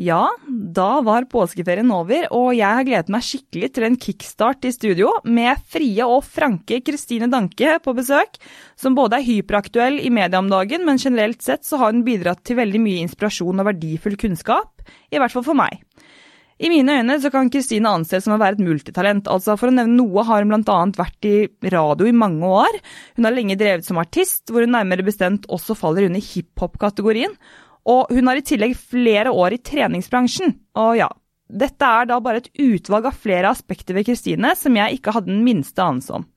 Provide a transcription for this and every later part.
Ja, da var påskeferien over, og jeg har gledet meg skikkelig til en kickstart i studio, med frie og franke Kristine Danke på besøk, som både er hyperaktuell i media om dagen, men generelt sett så har hun bidratt til veldig mye inspirasjon og verdifull kunnskap, i hvert fall for meg. I mine øyne så kan Kristine anses som å være et multitalent. altså For å nevne noe har hun bl.a. vært i radio i mange år. Hun har lenge drevet som artist, hvor hun nærmere bestemt også faller under hiphop-kategorien. Og hun har i tillegg flere år i treningsbransjen. Og ja, dette er da bare et utvalg av flere aspekter ved Kristine som jeg ikke hadde den minste anelse om.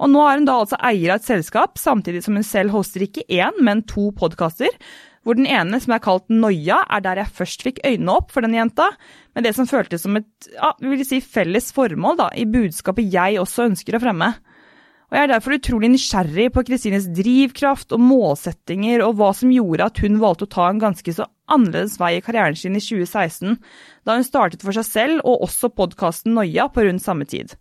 Og nå er hun da altså eier av et selskap, samtidig som hun selv hoster ikke én, men to podkaster. Hvor den ene, som er kalt Noia, er der jeg først fikk øynene opp for denne jenta, med det som føltes som et ja, vil si felles formål da, i budskapet jeg også ønsker å fremme. Og Jeg er derfor utrolig nysgjerrig på Kristines drivkraft og målsettinger, og hva som gjorde at hun valgte å ta en ganske så annerledes vei i karrieren sin i 2016, da hun startet for seg selv og også podkasten Noia på rundt samme tid.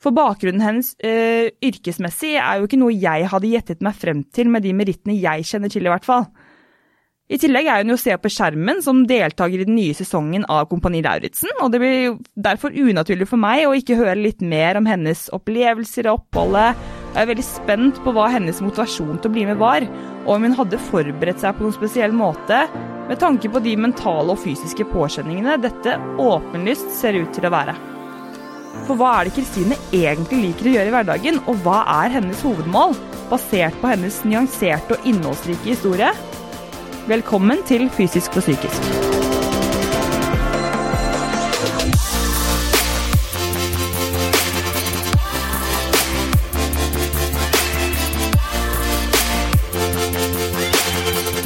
For bakgrunnen hennes øh, yrkesmessig er jo ikke noe jeg hadde gjettet meg frem til med de merittene jeg kjenner til, i hvert fall. I tillegg er hun jo å se på skjermen som deltaker i den nye sesongen av Kompani Lauritzen, og det blir derfor unaturlig for meg å ikke høre litt mer om hennes opplevelser og oppholdet. Jeg er veldig spent på hva hennes motivasjon til å bli med var, og om hun hadde forberedt seg på noen spesiell måte, med tanke på de mentale og fysiske påkjenningene dette åpenlyst ser ut til å være. For hva er det Kristine egentlig liker å gjøre i hverdagen, og hva er hennes hovedmål, basert på hennes nyanserte og innholdsrike historie? Velkommen til Fysisk og psykisk.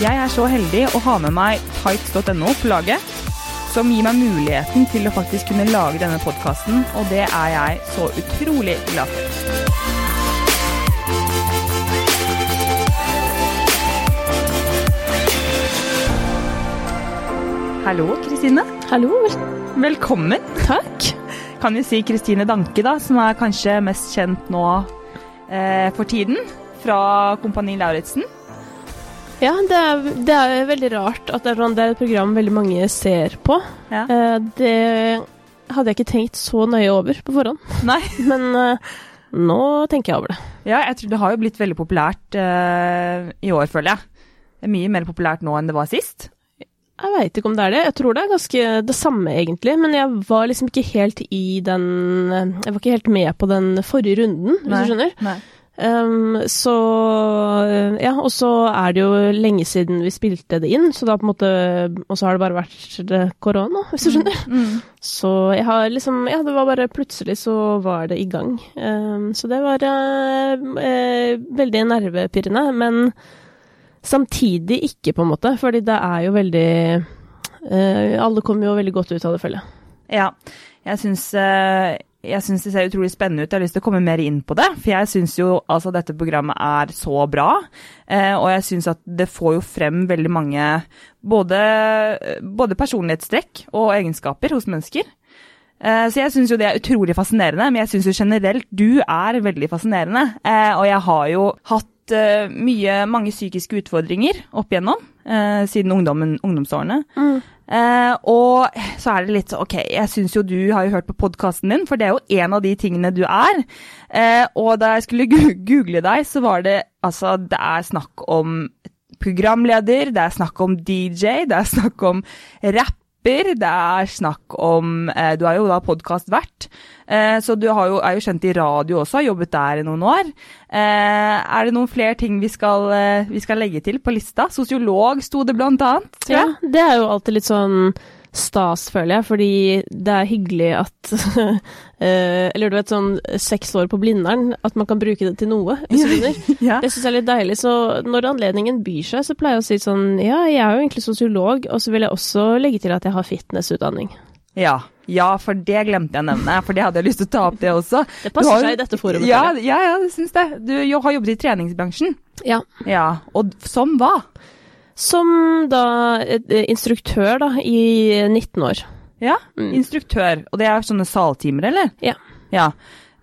Jeg er så heldig å ha med meg tights.no på laget, som gir meg muligheten til å faktisk kunne lage denne podkasten, og det er jeg så utrolig glad for. Hallo, Kristine. Hallo. Velkommen. Takk. Kan vi si Kristine Danke, da, som er kanskje mest kjent nå eh, for tiden, fra Kompani Lauritzen. Ja, det er, det er, veldig rart at det er, sånn, det et program veldig mange ser på. Ja. Eh, det hadde jeg ikke tenkt så nøye over på forhånd. Nei. Men eh, nå tenker jeg over det. Ja, jeg tror det har jo blitt veldig populært eh, i år, føler jeg. Det er mye mer populært nå enn det var sist. Jeg veit ikke om det er det. Jeg tror det er ganske det samme, egentlig. Men jeg var liksom ikke helt i den Jeg var ikke helt med på den forrige runden, hvis Nei. du skjønner. Nei. Um, så Ja, og så er det jo lenge siden vi spilte det inn, så da på en måte Og så har det bare vært korona, hvis du skjønner. Mm. Så jeg har liksom Ja, det var bare plutselig så var det i gang. Um, så det var uh, uh, veldig nervepirrende, men samtidig ikke, på en måte, fordi det er jo veldig uh, Alle kommer jo veldig godt ut av det, føler jeg. Ja, jeg syns, eh, det ser utrolig spennende ut. Jeg har lyst til å komme mer inn på det. For jeg syns jo altså dette programmet er så bra. Eh, og jeg syns at det får jo frem veldig mange både, både personlighetstrekk og egenskaper hos mennesker. Eh, Så jeg syns jo det er utrolig fascinerende, men jeg syns jo generelt du er veldig fascinerende. Eh, Og jeg har jo hatt eh, mye, mange psykiske utfordringer opp igjennom siden ungdommen, ungdomsårene. Eh, og så er det litt så, ok, jeg syns jo du har jo hørt på podkasten din, for det er jo en av de tingene du er. Og da jeg skulle google deg, så var det altså Det er snakk om programleder, det er snakk om DJ, det er snakk om rapper, det er snakk om eh, Du er jo da podkastvert, eh, så du jo, er jo kjent i radio også, har jobbet der i noen år. Eh, er det noen flere ting vi skal, vi skal legge til på lista? Sosiolog sto det blant annet, Ja, det er jo alltid litt sånn stas, føler jeg, fordi det er hyggelig at eh, Eller du vet, sånn seks år på Blindern, at man kan bruke det til noe, hvis du skjønner. Ja. Det syns jeg er litt deilig. Så når anledningen byr seg, så pleier jeg å si sånn Ja, jeg er jo egentlig sosiolog, og så vil jeg også legge til at jeg har fitnessutdanning. Ja. ja, for det glemte jeg å nevne, for det hadde jeg lyst til å ta opp det også. Det har passer jo- seg i dette forumet. Ja, ja, ja, det syns det. Du har jobbet i treningsbransjen. ja. Ja, og som hva? Som da eh, instruktør da, i 19 år. Ja, Mm. instruktør. Og det er sånne saltimer, eller? Ja. Ja.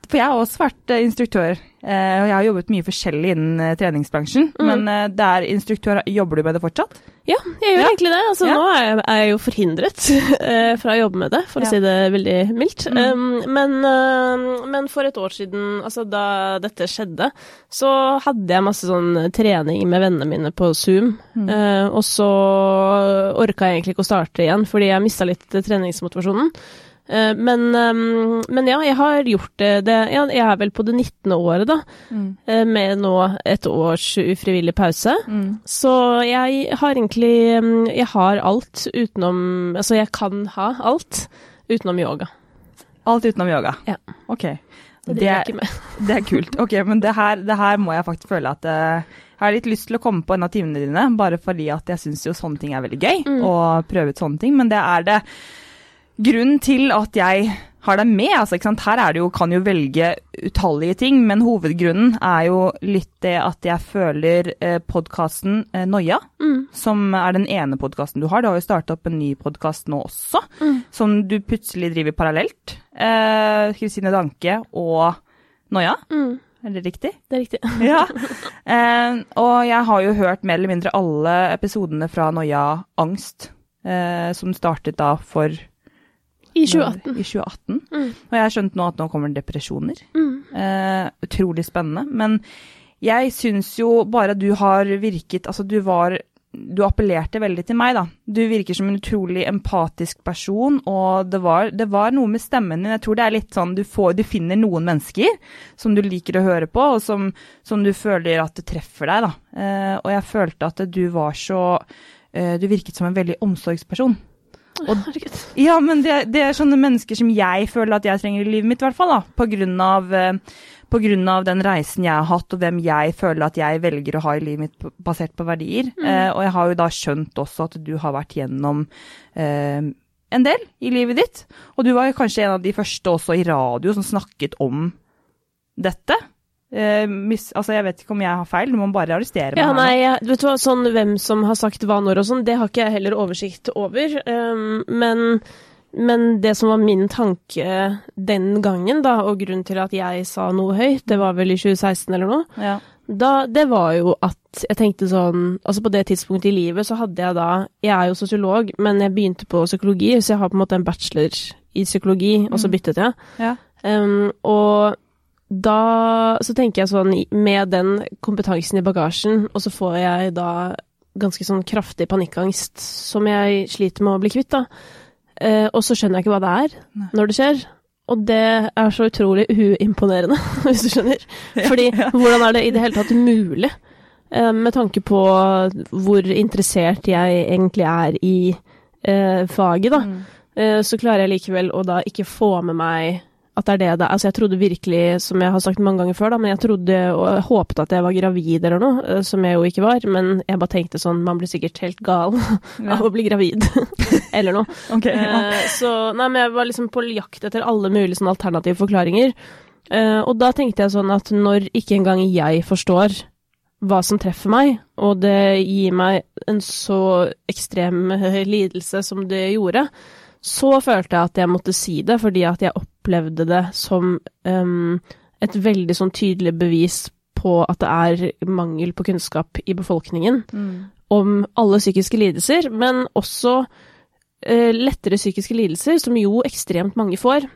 For jeg har også vært eh, instruktør, eh, og jeg har jobbet mye forskjellig innen eh, treningsbransjen. Mm. Men der er instruktør, jobber du med det fortsatt? Ja, jeg gjør Ja. egentlig det. Altså, Ja. Nå er jeg, er jeg jo forhindret eh, fra å jobbe med det, for Ja. å si det veldig mildt. Mm. Um, men, uh, men for et år siden, altså da dette skjedde, så hadde jeg masse sånn trening med vennene mine på Zoom. Mm. Uh, og så orka jeg egentlig ikke å starte igjen, fordi jeg mista litt treningsmotivasjonen. Eh, men, um, men ja, jeg har gjort det, det ja, Jeg er vel på det 19. året, da, Mm. eh, med nå et års ufrivillig pause. Mm. Så jeg har egentlig mm, Jeg har alt utenom Altså, jeg kan ha alt utenom yoga. Alt utenom yoga? Ja. Ok. Det Det, med. det er kult. Ok, men det her, det her må jeg faktisk føle at eh, jeg har litt lyst til å komme på en av timene dine, bare fordi at jeg syns jo sånne ting er veldig gøy, Mm. å prøve ut sånne ting. Men det er det grunnen til at jeg har deg med. Altså? Her er det jo, kan jo velge utallige ting, men hovedgrunnen er jo litt det at jeg føler eh, podkasten eh, Noia, Mm. som er den ene podkasten du har. Du har jo starta opp en ny podkast nå også, Mm. som du plutselig driver parallelt. Eh, Kristine Danke og Noia, Mm. er det riktig? Det er riktig. Ja. Eh, og jeg har jo hørt mer eller mindre alle episodene fra Noia Angst, eh, som startet da for I 2018. I 2018. Mm. Og jeg har skjønt nå at nå kommer depresjoner. Mm. Eh, utrolig spennende. Men jeg syns jo bare du har virket Altså, du var Du appellerte veldig til meg, da. Du virker som en utrolig empatisk person, og det var, det var noe med stemmen din. Jeg tror det er litt sånn du får Du finner noen mennesker som du liker å høre på, og som, som du føler at det treffer deg, da. Eh, og jeg følte at du var så eh, Du virket som en veldig omsorgsperson. Og- Ja, men det, det er sånne mennesker som jeg føler at jeg trenger i livet mitt, i hvert fall. da, På grunn av, eh, på grunn av den reisen jeg har hatt, og hvem jeg føler at jeg velger å ha i livet mitt basert på verdier. Eh, og jeg har jo da skjønt også at du har vært gjennom eh, en del i livet ditt. Og du var kanskje en av de første også i radio som snakket om dette. Eh, mis, altså, jeg vet ikke om jeg har feil, du må bare arrestere meg. Ja, nei, jeg, vet du hva, sånn hvem som har sagt hva når og sånn, det har ikke jeg heller oversikt over. Um, men, men det som var min tanke den gangen, da, og grunnen til at jeg sa noe høyt, det var vel i 2016 eller noe, Ja. da, det var jo at jeg tenkte sånn Altså på det tidspunktet i livet så hadde jeg da Jeg er jo sosiolog, men jeg begynte på psykologi, så jeg har på en måte en bachelor i psykologi, og så Mm. byttet jeg. Ja. Um, og da så tenker jeg sånn, med den kompetansen i bagasjen, og så får jeg da ganske sånn kraftig panikkangst som jeg sliter med å bli kvitt, da. Eh, og så skjønner jeg ikke hva det er Nei. når det skjer. Og det er så utrolig uimponerende, hvis du skjønner. Fordi hvordan er det i det hele tatt mulig? Eh, med tanke på hvor interessert jeg egentlig er i eh, faget, da. Mm. Eh, så klarer jeg likevel å da ikke få med meg at det er det det. Altså, jeg trodde virkelig, som jeg har sagt mange ganger før, da, men jeg trodde og jeg håpet at jeg var gravid eller noe, eh, som jeg jo ikke var. Men jeg bare tenkte sånn, man blir sikkert helt gal Ja. av å bli gravid. eller noe. okay, ja. Eh, så nei, men jeg var liksom på jakt etter alle mulige sånne alternative forklaringer. Eh, og da tenkte jeg sånn at når ikke engang jeg forstår hva som treffer meg, og det gir meg en så ekstrem lidelse som det gjorde, så følte jeg at jeg måtte si det, fordi at jeg opplevde det som um, et veldig sånn tydelig bevis på at det er mangel på kunnskap i befolkningen Mm. om alle psykiske lidelser, men også uh, lettere psykiske lidelser, som jo ekstremt mange får.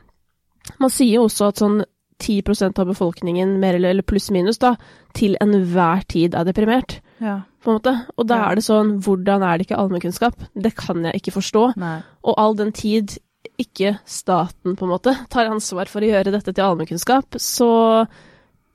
Man sier jo også at sånn 10% av befolkningen, mer eller, pluss-minus, da, til enhver tid er deprimert, ja. på en måte. Og da Ja. er det sånn, hvordan er det ikke allmennkunnskap? Det kan jeg ikke forstå. Nei. Og all den tid ikke staten, på en måte, tar ansvar for å gjøre dette til allmennkunnskap, så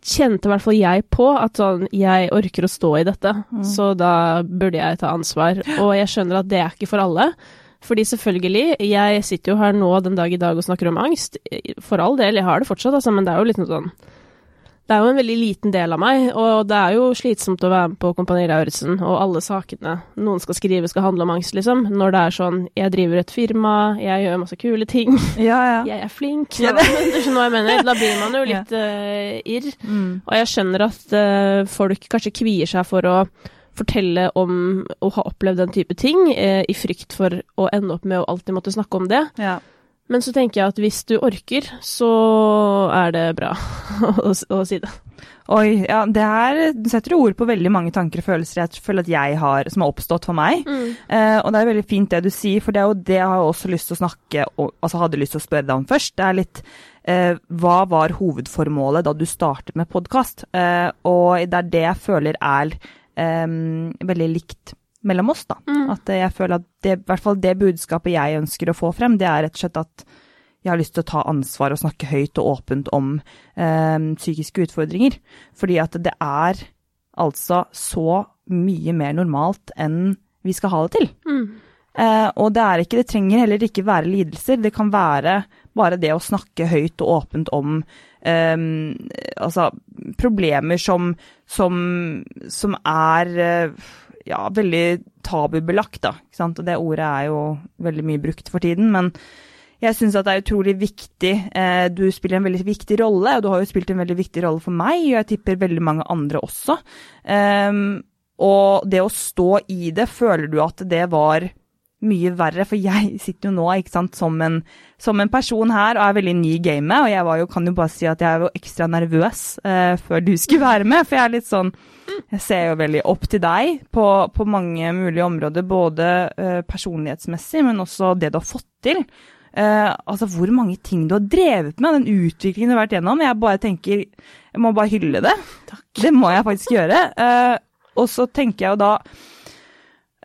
kjente i hvert fall jeg på at sånn, jeg orker å stå i dette, Mm. så da burde jeg ta ansvar. Og jeg skjønner at det er ikke for alle. Fordi selvfølgelig, jeg sitter jo her nå den dag i dag og snakker om angst. For all del, jeg har det fortsatt, altså, men det er jo litt noe sånn Det er jo en veldig liten del av meg, og det er jo slitsomt å være med på Kompani Lauritzen, og alle sakene noen skal skrive skal handle om angst, liksom. Når det er sånn jeg driver et firma, jeg gjør masse kule ting, Ja, ja. jeg er flink. Ja, Ja, du skjønner hva jeg mener? Da blir man jo litt uh, irr. Mm. Og jeg skjønner at uh, folk kanskje kvier seg for å fortelle om å ha opplevd den type ting, uh, i frykt for å ende opp med å alltid måtte snakke om det. ja. Men så tenker jeg at hvis du orker, så er det bra å, å si det. Oi, ja, det her du setter ord på veldig mange tanker og følelser jeg føler at jeg har, som har oppstått for meg. Mm. Eh, og det er veldig fint det du sier, for det er jo det jeg har også lyst til å snakke og, Altså hadde lyst til å spørre deg om først. Det er litt eh, Hva var hovedformålet da du startet med podkast? Eh, og det er det jeg føler er eh, veldig likt mellom oss, da. Mm. At jeg føler at det, i hvert fall det budskapet jeg ønsker å få frem, det er rett og slett at jeg har lyst til å ta ansvar og snakke høyt og åpent om eh, psykiske utfordringer. Fordi at det er altså så mye mer normalt enn vi skal ha det til. Mm. Eh, og det er ikke, det trenger heller ikke være lidelser. Det kan være bare det å snakke høyt og åpent om Um, altså problemer som, som, som er eh, ja, veldig tabubelagt, da. Ikke sant? Og det ordet er jo veldig mye brukt for tiden. men jeg syns at det er utrolig viktig. Eh, du spiller en veldig viktig rolle, og du har jo spilt en veldig viktig rolle for meg, og jeg tipper veldig mange andre også. Um, og det å stå i det, føler du at det var mye verre? For jeg sitter jo nå sant, som, en, som en person her og er veldig ny i gamet, og jeg var jo, kan jo bare si at jeg var ekstra nervøs eh, før du skulle være med, for jeg er litt sånn jeg ser jo veldig opp til deg på, på mange mulige områder, både eh, personlighetsmessig, men også det du har fått til. Eh, altså hvor mange ting du har drevet med, den utviklingen du har vært gjennom. Jeg bare tenker Jeg må bare hylle det. Takk. Det må jeg faktisk gjøre. Uh, og så tenker jeg jo da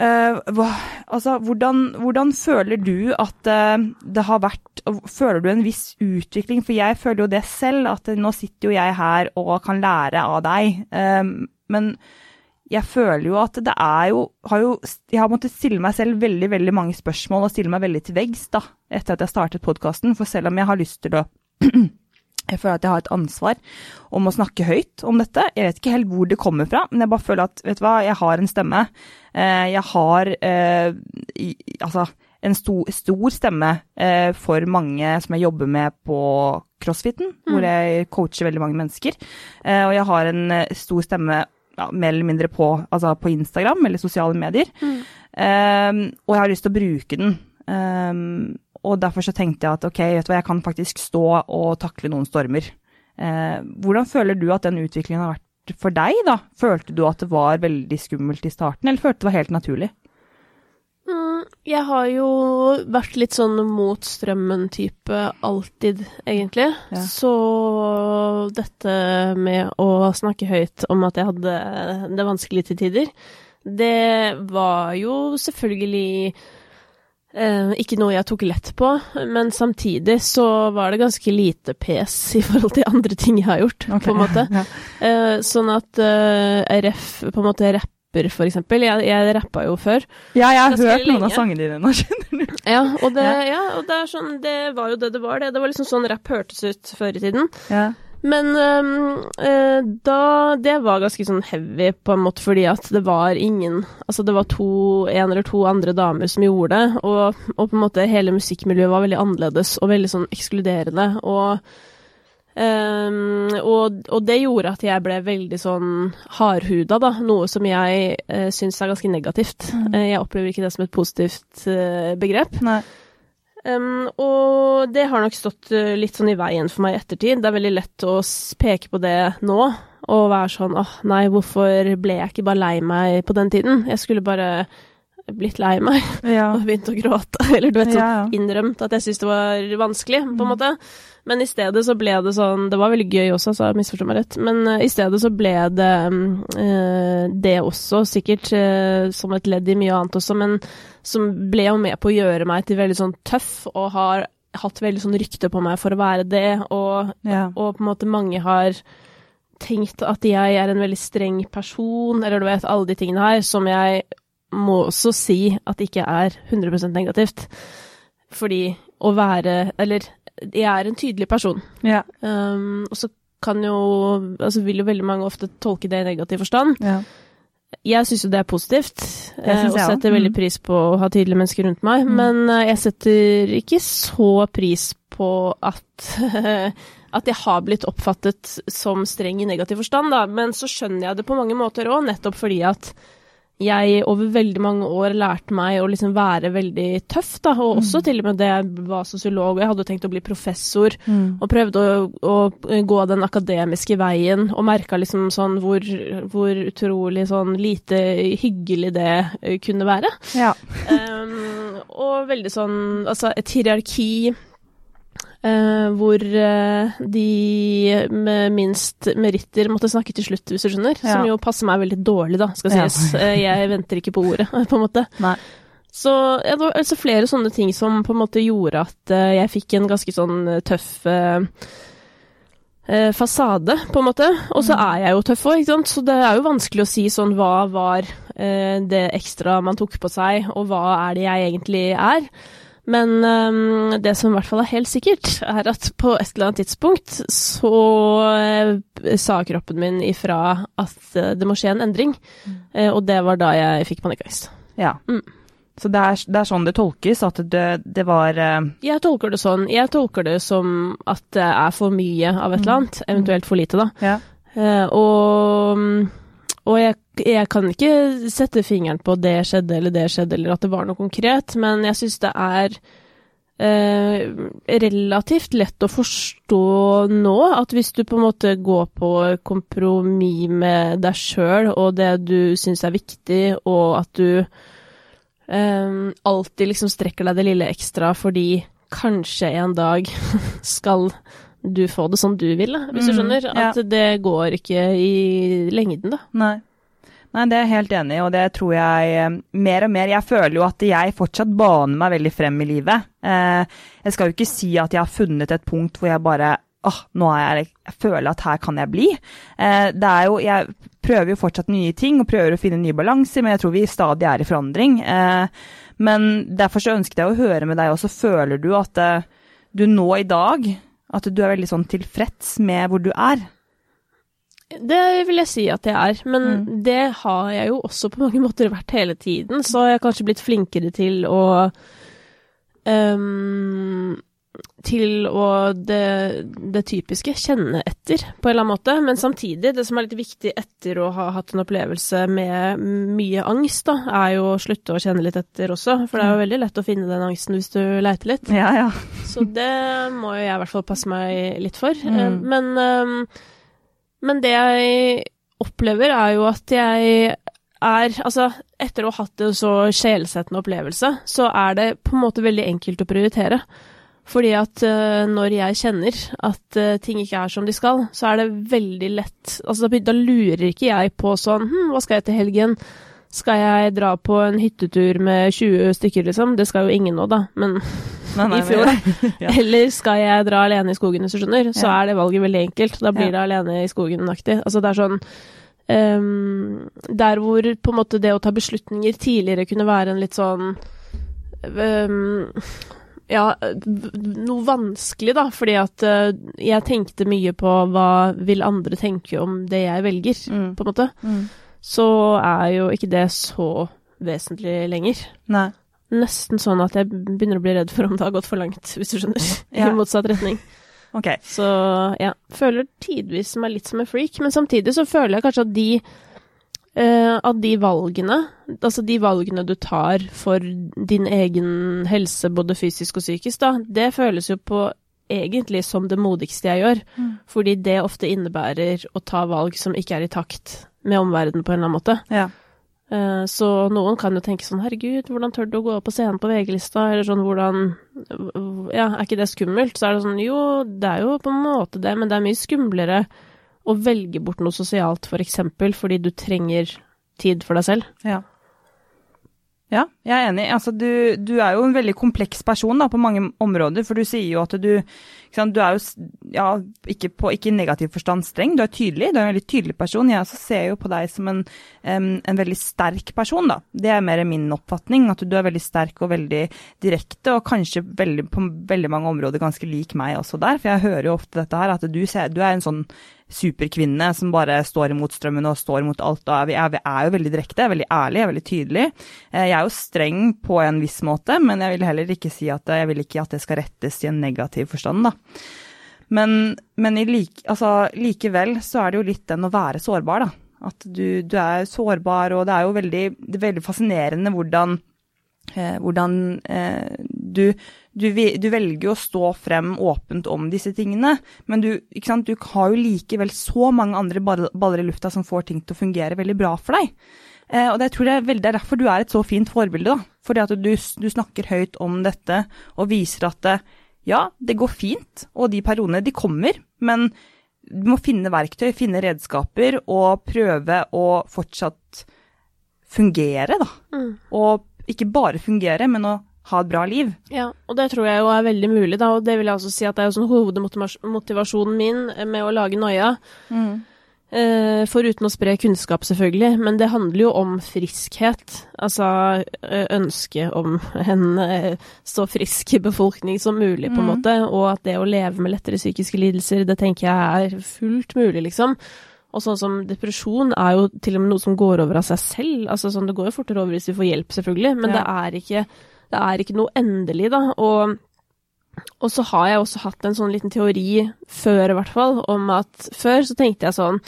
uh, hva, Altså, hvordan, hvordan, føler du at det har vært Føler du en viss utvikling? For jeg føler jo det selv, at nå sitter jo jeg her og kan lære av deg. men jeg føler jo at det er jo, har jo Jeg har måttet stille meg selv veldig veldig mange spørsmål og stille meg veldig til veggs da, etter at jeg startet podkasten. For selv om jeg har lyst til å Jeg føler at jeg har et ansvar om å snakke høyt om dette. Jeg vet ikke helt hvor det kommer fra, men jeg bare føler at vet du hva, jeg har en stemme. Eh, jeg har eh, altså en stor, stor stemme eh, for mange som jeg jobber med på crossfiten, mm. hvor jeg coacher veldig mange mennesker. Og jeg har en stor stemme ja, mer eller mindre på, altså på, Instagram eller sosiale medier. Mm. Og jeg har lyst til å bruke den. Um, og derfor så tenkte jeg at ok, vet du hva, jeg kan faktisk stå og takle noen stormer. Eh, hvordan føler du at den utviklingen har vært for deg, da? Følte du at det var veldig skummelt i starten, eller følte du det var helt naturlig? Mm, jeg har jo vært litt sånn mot strømmen-type alltid, egentlig. Ja. Så dette med å snakke høyt om at jeg hadde det vanskelig til tider, det var jo selvfølgelig ikke noe jeg tok lett på, men samtidig så var det ganske lite pes i forhold til andre ting jeg har gjort, okay. på en måte. Ja. Eh, sånn at eh, RF på en måte rapp rapper, for eksempel. Jeg, jeg rappa jo før. Ja, jeg har hørt noen av sangene dine nå, skjønner du. Ja, og det, ja, og det, sånn, det var jo det det var, det. Det var liksom sånn rapp hørtes ut før i tiden. Ja. Men uh, da Det var ganske sånn heavy, på en måte, fordi at det var ingen Altså, det var to, en eller to andre damer som gjorde det, og, og på en måte hele musikkmiljøet var veldig annerledes og veldig sånn ekskluderende. og Um, og, og, det gjorde at jeg ble veldig sånn hardhuda, da. Noe som jeg uh, syns er ganske negativt. Mm. Uh, jeg opplever ikke det som et positivt uh, begrep. Um, og det har nok stått uh, litt sånn i veien for meg i ettertid. Det er veldig lett å peke på det nå og være sånn åh, nei, hvorfor ble jeg ikke bare lei meg på den tiden? Jeg skulle bare blitt lei meg ja. og begynt å gråte. Eller du vet, sånn innrømt at jeg syntes det var vanskelig, på en mm. måte. Men i stedet så ble det sånn Det var veldig gøy også, så misforstå meg rett. Men uh, i stedet så ble det uh, det også, sikkert som et ledd i mye annet også, men som ble jo med på å gjøre meg til veldig sånn tøff, og har hatt veldig sånn rykte på meg for å være det, og, og på en måte mange har tenkt at jeg er en veldig streng person, eller du vet, alle de tingene her, som jeg må også si at ikke er 100% negativt. Fordi å være Eller jeg er en tydelig person. Ja. Um, og så kan jo Altså vil jo veldig mange ofte tolke det i negativ forstand. Ja. Jeg syns jo det er positivt, eh, og setter veldig mm. pris på å ha tydelige mennesker rundt meg. Mm. Men uh, jeg setter ikke så pris på at at jeg har blitt oppfattet som streng i negativ forstand, da. Men så skjønner jeg det på mange måter òg, nettopp fordi at jeg over veldig mange år lærte meg å liksom være veldig tøff, da, og også til og med det jeg var sosiolog, og jeg hadde tenkt å bli professor, Mm. og prøvde å, å gå den akademiske veien, og merka liksom sånn hvor, hvor utrolig sånn lite hyggelig det eh, kunne være. Ja. Um, og veldig sånn Altså, et hierarki eh, hvor uh, de med minst meritter måtte snakke til slutt, hvis du skjønner. Ja. Som jo passer meg veldig dårlig, da, skal Ja. sies. Eh, jeg venter ikke på ordet, på en måte. Nei. Så ja, det var altså flere sånne ting som på en måte gjorde at jeg fikk en ganske sånn tøff fasade, på en måte. Og så er jeg jo tøff òg, ikke sant. Så det er jo vanskelig å si sånn hva var det ekstra man tok på seg, og hva er det jeg egentlig er. Men um, det som i hvert fall er helt sikkert, er at på et eller annet tidspunkt så uh, sa kroppen min ifra at uh, det må skje en endring. Eh, og det var da jeg fikk panikkangst. ja. Mm. Så det er, det er sånn det tolkes, at det, det var Jeg tolker det sånn. Jeg tolker det som at det er for mye av et eller annet, eventuelt for lite, da. Ja. Og og jeg, jeg kan ikke sette fingeren på det skjedde eller det skjedde, eller at det var noe konkret, men jeg syns det er eh, relativt lett å forstå nå at hvis du på en måte går på kompromiss med deg sjøl og det du syns er viktig, og at du eh, alltid liksom strekker deg det lille ekstra fordi kanskje en dag skal du får det sånn du vil, da, hvis du skjønner. skjønner. ja. At det går ikke i lengden, da. Nei. Nei, det er jeg helt enig i, og det tror jeg eh, mer og mer Jeg føler jo at jeg fortsatt baner meg veldig frem i livet. Eh, jeg skal jo ikke si at jeg har funnet et punkt hvor jeg bare åh, nå er jeg Jeg føler at her kan jeg bli. Eh, det er jo Jeg prøver jo fortsatt nye ting og prøver å finne nye balanser, men jeg tror vi stadig er i forandring. Men derfor så ønsket jeg å høre med deg også. Føler du at du nå i dag at du er veldig sånn tilfreds med hvor du er? Det vil jeg si at jeg er, men Mm. det har jeg jo også på mange måter vært hele tiden, så jeg har kanskje blitt flinkere til å ehm, til å det, det typiske, kjenne etter, på en eller annen måte. Men samtidig, det som er litt viktig etter å ha hatt en opplevelse med mye angst, da, er jo å slutte å kjenne litt etter også. For det er jo veldig lett å finne den angsten hvis du leiter litt. Ja, ja. Så det må jo jeg i hvert fall passe meg litt for. Mm. Eh, Men, ehm, men det jeg opplever, er jo at jeg er Altså, etter å ha hatt en så sjelsettende opplevelse, så er det på en måte veldig enkelt å prioritere. Fordi at uh, når jeg kjenner at uh, ting ikke er som de skal, så er det veldig lett Altså, da, da lurer ikke jeg på sånn Hm, hva skal jeg til helgen? Skal jeg dra på en hyttetur med 20 stykker, liksom? Det skal jo ingen nå, da. Men Nei, nei, I fjor, Ja. eller skal jeg dra alene i skogen, hvis du skjønner, så Ja. er det valget veldig enkelt. Da blir Ja. det alene i skogen-aktig. Altså det er sånn Um, Der hvor på en måte det å ta beslutninger tidligere kunne være en litt sånn ehm, ja, noe vanskelig, da, fordi at eh, jeg tenkte mye på hva vil andre tenke om det jeg velger, Mm. på en måte. Mm. Så er jo ikke det så vesentlig lenger Nei. nesten sånn at jeg begynner å bli redd for om det har gått for langt, hvis du skjønner. Ja. I motsatt retning. Ok. Så ja, føler tidvis meg litt som en freak, men samtidig så føler jeg kanskje at de eh, at de valgene, altså de valgene du tar for din egen helse, både fysisk og psykisk, da, det føles jo på egentlig som det modigste jeg gjør, Mm. fordi det ofte innebærer å ta valg som ikke er i takt med omverdenen på en eller annen måte. Ja. Eh, Så noen kan jo tenke sånn herregud, hvordan tør du å gå opp på scenen på VG-lista, eller sånn hvordan Ja, er ikke det skummelt? Så er det sånn jo, det er jo på en måte det, men det er mye skumlere å velge bort noe sosialt, for eksempel, fordi du trenger tid for deg selv. Ja. Ja, jeg er enig. Altså, du, du er jo en veldig kompleks person da, på mange områder, for du sier jo at du Du er jo ja, ikke, på, ikke i negativ forstand streng, du er tydelig. Du er en veldig tydelig person. Jeg også ser jo på deg som en, um, en veldig sterk person, da. Det er mer min oppfatning, at du er veldig sterk og veldig direkte, og kanskje veldig, på veldig mange områder ganske lik meg også der. For jeg hører jo ofte dette her, at du, ser, du er en sånn superkvinne som bare står imot strømmen og står imot alt. Og er, er, er jo veldig direkte, er veldig ærlig, er veldig tydelig. Eh, Jeg er jo streng på en viss måte, men jeg vil heller ikke si at jeg vil ikke at det skal rettes i en negativ forstand, da. Men, men like, altså, likevel så er det jo litt den å være sårbar, da. At du, du er sårbar, og det er jo veldig, er veldig fascinerende hvordan, eh, hvordan eh, du, du, du, velger å stå frem åpent om disse tingene, men du, du har jo likevel så mange andre baller i lufta som får ting til å fungere veldig bra for deg. Eh, og det, tror jeg veldig, det er derfor du er et så fint forbilde. da. Fordi at du, du snakker høyt om dette og viser at det, ja, det går fint, og de periodene de kommer, men du må finne verktøy, finne redskaper og prøve å fortsatt fungere, da. Mm. Og ikke bare fungere, men å ha et bra liv. Ja, og det tror jeg jo er veldig mulig, da. Og det vil jeg også si at det er jo sånn hovedmotivasjonen min med å lage Noia. Mm. Uh, foruten å spre kunnskap, selvfølgelig, men det handler jo om friskhet. Altså ønske om en uh, så frisk befolkning som mulig, på en mm. måte. Og at det å leve med lettere psykiske lidelser, det tenker jeg er fullt mulig, liksom. Og sånn som depresjon er jo til og med noe som går over av seg selv. Altså sånn, Det går jo fortere over hvis vi får hjelp, selvfølgelig, men ja. det, er ikke, det er ikke noe endelig, da. Og og så har jeg også hatt en sånn liten teori før, i hvert fall, om at før så tenkte jeg sånn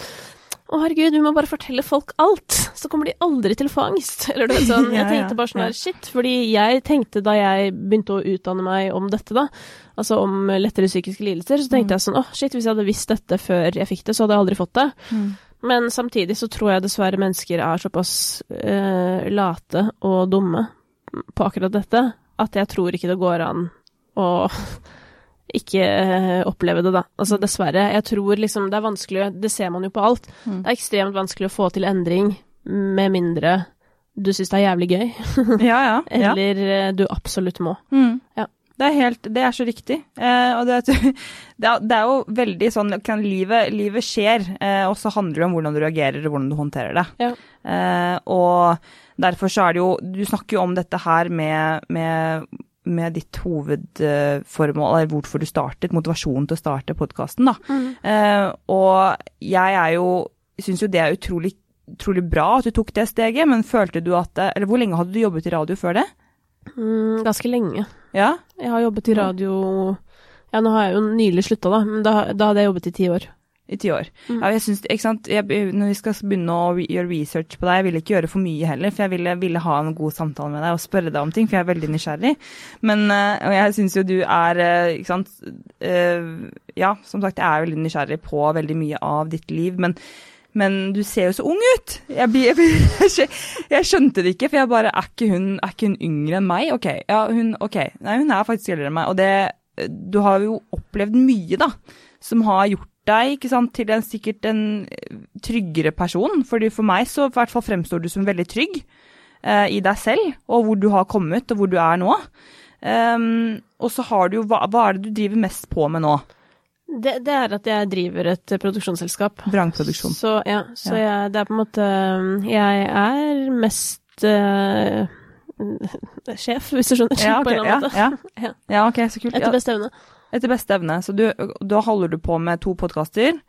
å, herregud, vi må bare fortelle folk alt, så kommer de aldri til å få angst. Eller du vet sånn, jeg tenkte bare sånn her, shit, fordi jeg tenkte da jeg begynte å utdanne meg om dette, da, altså om lettere psykiske lidelser, så tenkte mm. jeg sånn, å, shit, hvis jeg hadde visst dette før jeg fikk det, så hadde jeg aldri fått det. Mm. Men samtidig så tror jeg dessverre mennesker er såpass eh, late og dumme på akkurat dette, at jeg tror ikke det går an å ikke eh, oppleve det, da. Altså dessverre. Jeg tror liksom det er vanskelig Det ser man jo på alt. Mm. Det er ekstremt vanskelig å få til endring med mindre du syns det er jævlig gøy. ja, ja, Eller ja. Eh, du absolutt må. Mm. Ja. Det er, helt, det er så riktig. Eh, og det, det, er, jo veldig sånn kan, livet, livet, skjer, eh, og så handler det om hvordan du reagerer og hvordan du håndterer det. Ja. Eh, og derfor så er det jo Du snakker jo om dette her med, med med ditt hovedformål, eller hvorfor du startet, motivasjonen til å starte podkasten, da. Mm. Uh, og jeg er jo Syns jo det er utrolig, utrolig bra at du tok det steget, men følte du at Eller hvor lenge hadde du jobbet i radio før det? Mm, ganske lenge. Ja? Jeg har jobbet i radio Ja, nå har jeg jo nylig slutta, da, men da, da hadde jeg jobbet i ti år i ti år. Mm. Ja, jeg synes, ikke sant, jeg, Når vi skal begynne å gjøre research på deg, jeg ville ikke gjøre for mye heller, for jeg ville, ville, ha en god samtale med deg og spørre deg om ting, for jeg er veldig nysgjerrig. Men uh, og jeg syns jo du er uh, Ikke sant uh, Ja, som sagt, jeg er veldig nysgjerrig på veldig mye av ditt liv, men men du ser jo så ung ut! Jeg, jeg, jeg, skjønte det ikke, for jeg bare Er ikke hun, er ikke hun yngre enn meg? OK. Ja, hun, okay. Nei, hun er faktisk eldre enn meg. Og det Du har jo opplevd mye, da, som har gjort deg ikke sant, til en sikkert en tryggere person. fordi For meg så i hvert fall fremstår du som veldig trygg eh, i deg selv, og hvor du har kommet, og hvor du er nå. Um, og så har du jo hva, hva, er det du driver mest på med nå? Det, det er at jeg driver et produksjonsselskap. Vrangproduksjon. Så ja, så ja. Jeg, det er på en måte Jeg er mest uh, sjef, hvis du skjønner. Ja, okay, på en eller annen ja, måte. Ja. ja. ok, så kult. Etter beste evne. Etter beste evne. Så du, da holder du på med to podkaster,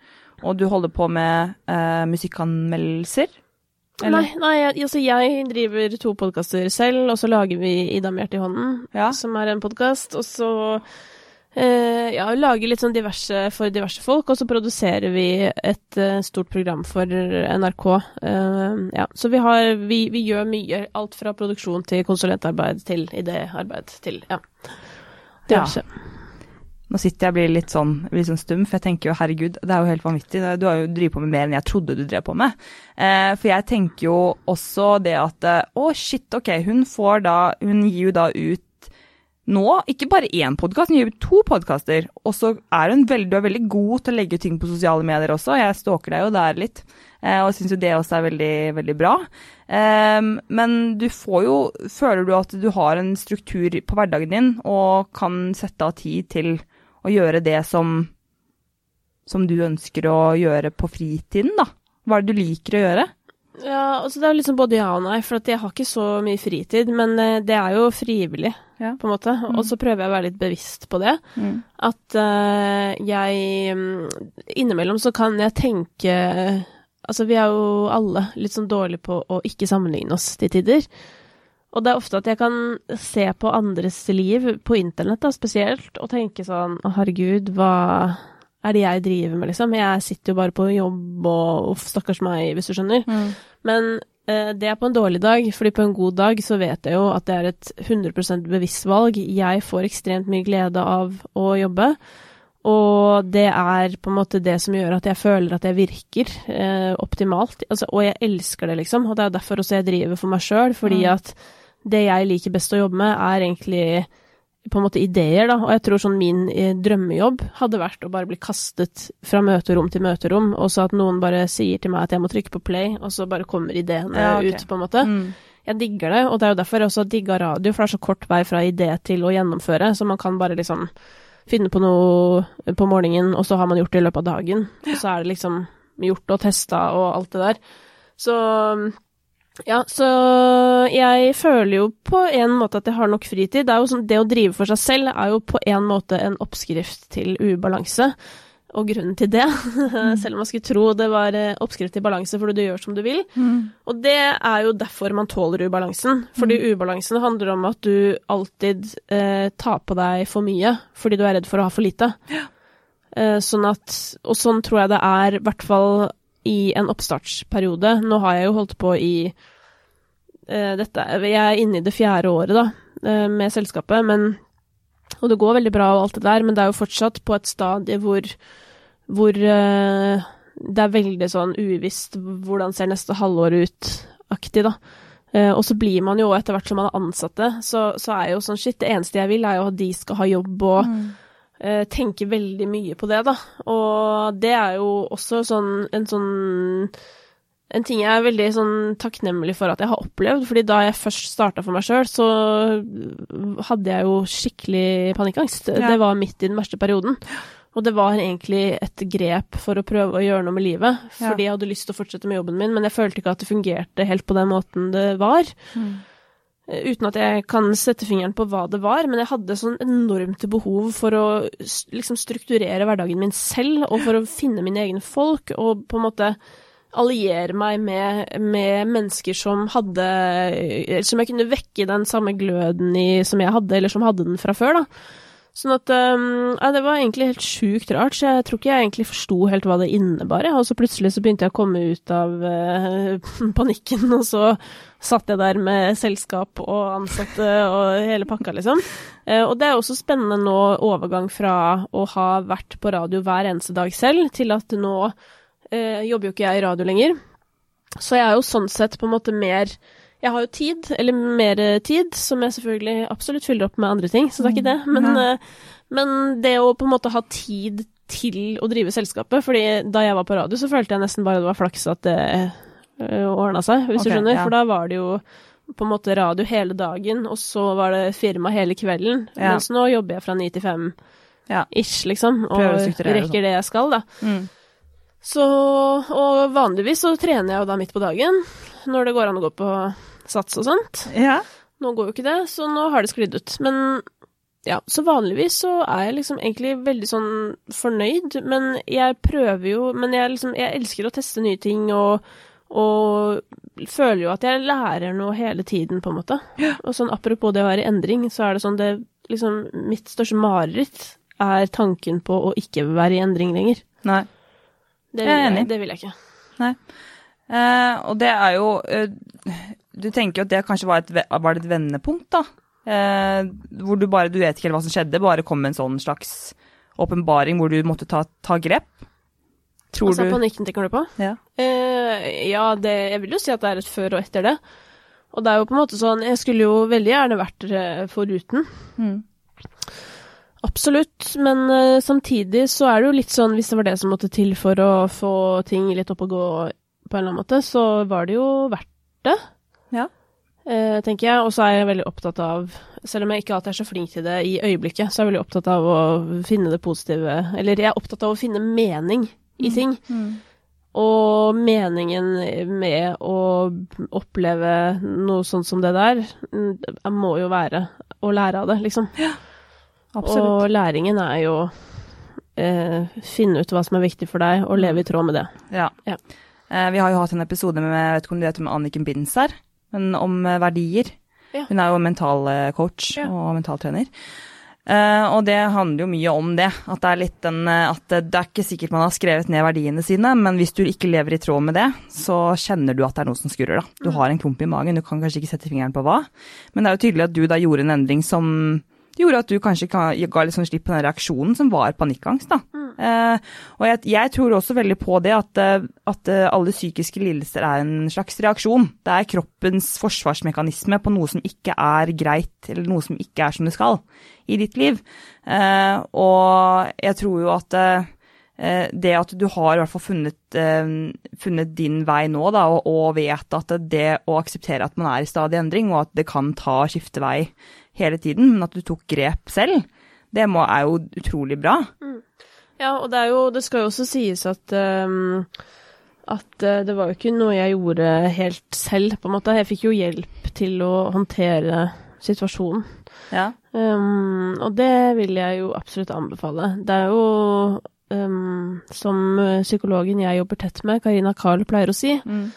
og du holder på med eh, musikkanmeldelser? Eller? Nei, nei altså jeg driver to podkaster selv, og så lager vi Ida med hjertet i hånden, ja. som er en podkast, og så eh, ja, lager litt sånn diverse for diverse folk, og så produserer vi et uh, stort program for NRK. Uh, ja, så vi har vi, vi, gjør mye. Alt fra produksjon til konsulentarbeid til idéarbeid til ja. Diverse. Ja. Nå sitter jeg og blir litt sånn, blir sånn stum, for jeg tenker jo herregud, det er jo helt vanvittig. Du har jo drevet på med mer enn jeg trodde du drev på med. Eh, for jeg tenker jo også det at eh, å, shit, ok, hun får da Hun gir jo da ut nå ikke bare én podkast, hun gir ut to podkaster. Og så er hun veldig, du er veldig god til å legge ting på sosiale medier også. Jeg stalker deg jo der litt, eh, og syns jo det også er veldig, veldig bra. Eh, men du får jo Føler du at du har en struktur på hverdagen din og kan sette av tid til å gjøre det som, som du ønsker å gjøre på fritiden, da? Hva er det du liker å gjøre? Ja, altså det er liksom både ja og nei, for jeg har ikke så mye fritid. Men eh, det er jo frivillig, ja. på en måte. Mm. Og så prøver jeg å være litt bevisst på det. Mm. At uh, jeg mm, Innimellom så kan jeg tenke Altså, vi er jo alle litt sånn dårlige på å ikke sammenligne oss til tider. Og det er ofte at jeg kan se på andres liv, på internett da, spesielt, og tenke sånn Å, herregud, hva er det jeg driver med, liksom? Jeg sitter jo bare på jobb og uff, stakkars meg, hvis du skjønner. Mm. Men eh, det er på en dårlig dag, fordi på en god dag så vet jeg jo at det er et 100 bevisst valg. Jeg får ekstremt mye glede av å jobbe. Og det er på en måte det som gjør at jeg føler at jeg virker eh, optimalt. Altså, og jeg elsker det, liksom. Og det er derfor også jeg driver for meg sjøl, fordi Mm. at det jeg liker best å jobbe med, er egentlig på en måte ideer, da. Og jeg tror sånn min eh, drømmejobb hadde vært å bare bli kastet fra møterom til møterom, og så at noen bare sier til meg at jeg må trykke på play, og så bare kommer ideene Ja, okay. ut, på en måte. Mm. Jeg digger det, og det er jo derfor jeg også digga radio, for det er så kort vei fra idé til å gjennomføre, så man kan bare liksom finne på noe på morgenen, og så har man gjort det i løpet av dagen. Og så er det liksom gjort og testa og alt det der. Så ja, så jeg føler jo på en måte at jeg har nok fritid. Det, er jo sånn, det å drive for seg selv er jo på en måte en oppskrift til ubalanse. Og grunnen til det, selv om man skulle tro det var eh, oppskrift til balanse fordi du gjør som du vil, Mm. og det er jo derfor man tåler ubalansen. Fordi ubalansen handler om at du alltid eh, tar på deg for mye fordi du er redd for å ha for lite. Eh, sånn at Og sånn tror jeg det er, i hvert fall i en oppstartsperiode. Nå har jeg jo holdt på i uh, dette Jeg er inne i det fjerde året, da, uh, med selskapet, men Og det går veldig bra og alt det der, men det er jo fortsatt på et stadie hvor hvor uh, det er veldig sånn uvisst hvordan ser neste halvår ut-aktig, da. Og så blir man jo etter hvert som man er ansatte, så, så er jo sånn shit, det eneste jeg vil er jo at de skal ha jobb og Mm. Eh, tenke veldig mye på det, da. Og det er jo også sånn en sånn en ting jeg er veldig sånn takknemlig for at jeg har opplevd, fordi da jeg først starta for meg sjøl, så hadde jeg jo skikkelig panikkangst. Ja. Det var midt i den verste perioden. Og det var egentlig et grep for å prøve å gjøre noe med livet, Ja. fordi jeg hadde lyst til å fortsette med jobben min, men jeg følte ikke at det fungerte helt på den måten det var. Mm. Eh, Uten at jeg kan sette fingeren på hva det var, men jeg hadde sånn enormt behov for å liksom strukturere hverdagen min selv, og for å finne mine egne folk, og på en måte alliere meg med, med mennesker som hadde Som jeg kunne vekke den samme gløden i som jeg hadde, eller som hadde den fra før, da. Sånn at um, ja, Det var egentlig helt sjukt rart, så jeg tror ikke jeg egentlig forsto helt hva det innebar. Og så plutselig så begynte jeg å komme ut av uh, panikken, og så satt jeg der med selskap og ansatte og hele pakka, liksom. Eh, og det er også spennende nå, overgang fra å ha vært på radio hver eneste dag selv, til at nå eh, jobber jo ikke jeg i radio lenger. Så jeg er jo sånn sett på en måte mer Jeg har jo tid, eller mer eh, tid, som jeg selvfølgelig absolutt fyller opp med andre ting, så det er ikke det. Men, Ja. eh, men det å på en måte ha tid til å drive selskapet, fordi da jeg var på radio, så følte jeg nesten bare det var flaks at det uh, ordna seg, hvis okay, du skjønner. ja. For da var det jo på en måte radio hele dagen, og så var det firma hele kvelden. Ja. Mens nå jobber jeg fra ni til fem ish, liksom, og og rekker det jeg skal, da. Mm. Så, og vanligvis så trener jeg jo da midt på dagen, når det går an å gå på sats og sånt. Ja. Nå går jo ikke det, så nå har det sklidd ut. Men ja, så vanligvis så er jeg liksom egentlig veldig sånn fornøyd, men jeg prøver jo Men jeg liksom Jeg elsker å teste nye ting og, og føler jo at jeg lærer noe hele tiden, på en måte. Og sånn apropos det å være i endring, så er det sånn det liksom Mitt største mareritt er tanken på å ikke være i endring lenger. Nei. Det Jeg er vil jeg, enig. det vil jeg ikke. Eh, og det er jo eh, Du tenker jo at det kanskje var et, var et vendepunkt, da? Eh, hvor du bare Du vet ikke helt hva som skjedde, bare kom en sånn slags åpenbaring hvor du måtte ta, ta grep? Tror altså du panikken tenker du på? Ja. Eh, ja, det, jeg vil jo si at det er et før og etter det. Og det er jo på en måte sånn Jeg skulle jo veldig gjerne vært eh, foruten. Mm. Absolutt, men eh, samtidig så er det jo litt sånn Hvis det var det som måtte til for å få ting litt opp og gå på en eller annen måte, så var det jo verdt det. Ja. Eh, tenker jeg. Og så er jeg veldig opptatt av Selv om jeg ikke alltid er så flink til det i øyeblikket, så er jeg veldig opptatt av å finne det positive Eller jeg er opptatt av å finne mening i ting. Mm. Og meningen med å oppleve noe sånt som det der, mm, det må jo være å lære av det, liksom. Absolutt. Og læringen er jo eh, finne ut hva som er viktig for deg, og leve i tråd med det. Ja. Ja. Eh, vi har jo hatt en episode med jeg vet ikke om du vet med Anniken Binds her, men om eh, verdier. Ja. Hun er jo mental coach Ja. og mentaltrener. Eh, og det handler jo mye om det. At det er litt den eh, At det, det er ikke sikkert man har skrevet ned verdiene sine, men hvis du ikke lever i tråd med det, så kjenner du at det er noe som skurrer, da. Du har en klump i magen, du kan kanskje ikke sette fingeren på hva, men det er jo tydelig at du da gjorde en endring som gjorde at du kanskje ga litt sånn slipp på den reaksjonen som var panikkangst. da. Mm. Eh, og jeg, jeg, tror også veldig på det at, eh, at, eh, alle psykiske lidelser er en slags reaksjon. Det er kroppens forsvarsmekanisme på noe som ikke er greit, eller noe som ikke er som det skal i ditt liv. Eh, og jeg tror jo at eh, det at du har i hvert fall funnet, funnet din vei nå, da, og, og, vet at det å akseptere at man er i stadig endring, og at det kan ta skifte vei hele tiden, men at du tok grep selv, det må, er jo utrolig bra. Mm. Ja, og det, jo, det, skal jo også sies at um, at uh, det var jo ikke noe jeg gjorde helt selv, på en måte. Jeg fikk jo hjelp til å håndtere situasjonen. Ja. Um, og det vil jeg jo absolutt anbefale. Det er jo um, som psykologen jeg jobber tett med, Karina Carl, pleier å si, mm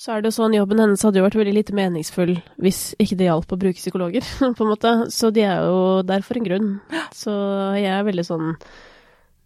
så er det jo sånn jobben hennes hadde jo vært veldig lite meningsfull hvis ikke det hjalp å bruke psykologer, på en måte. Så de er jo der for en grunn. Så jeg er veldig sånn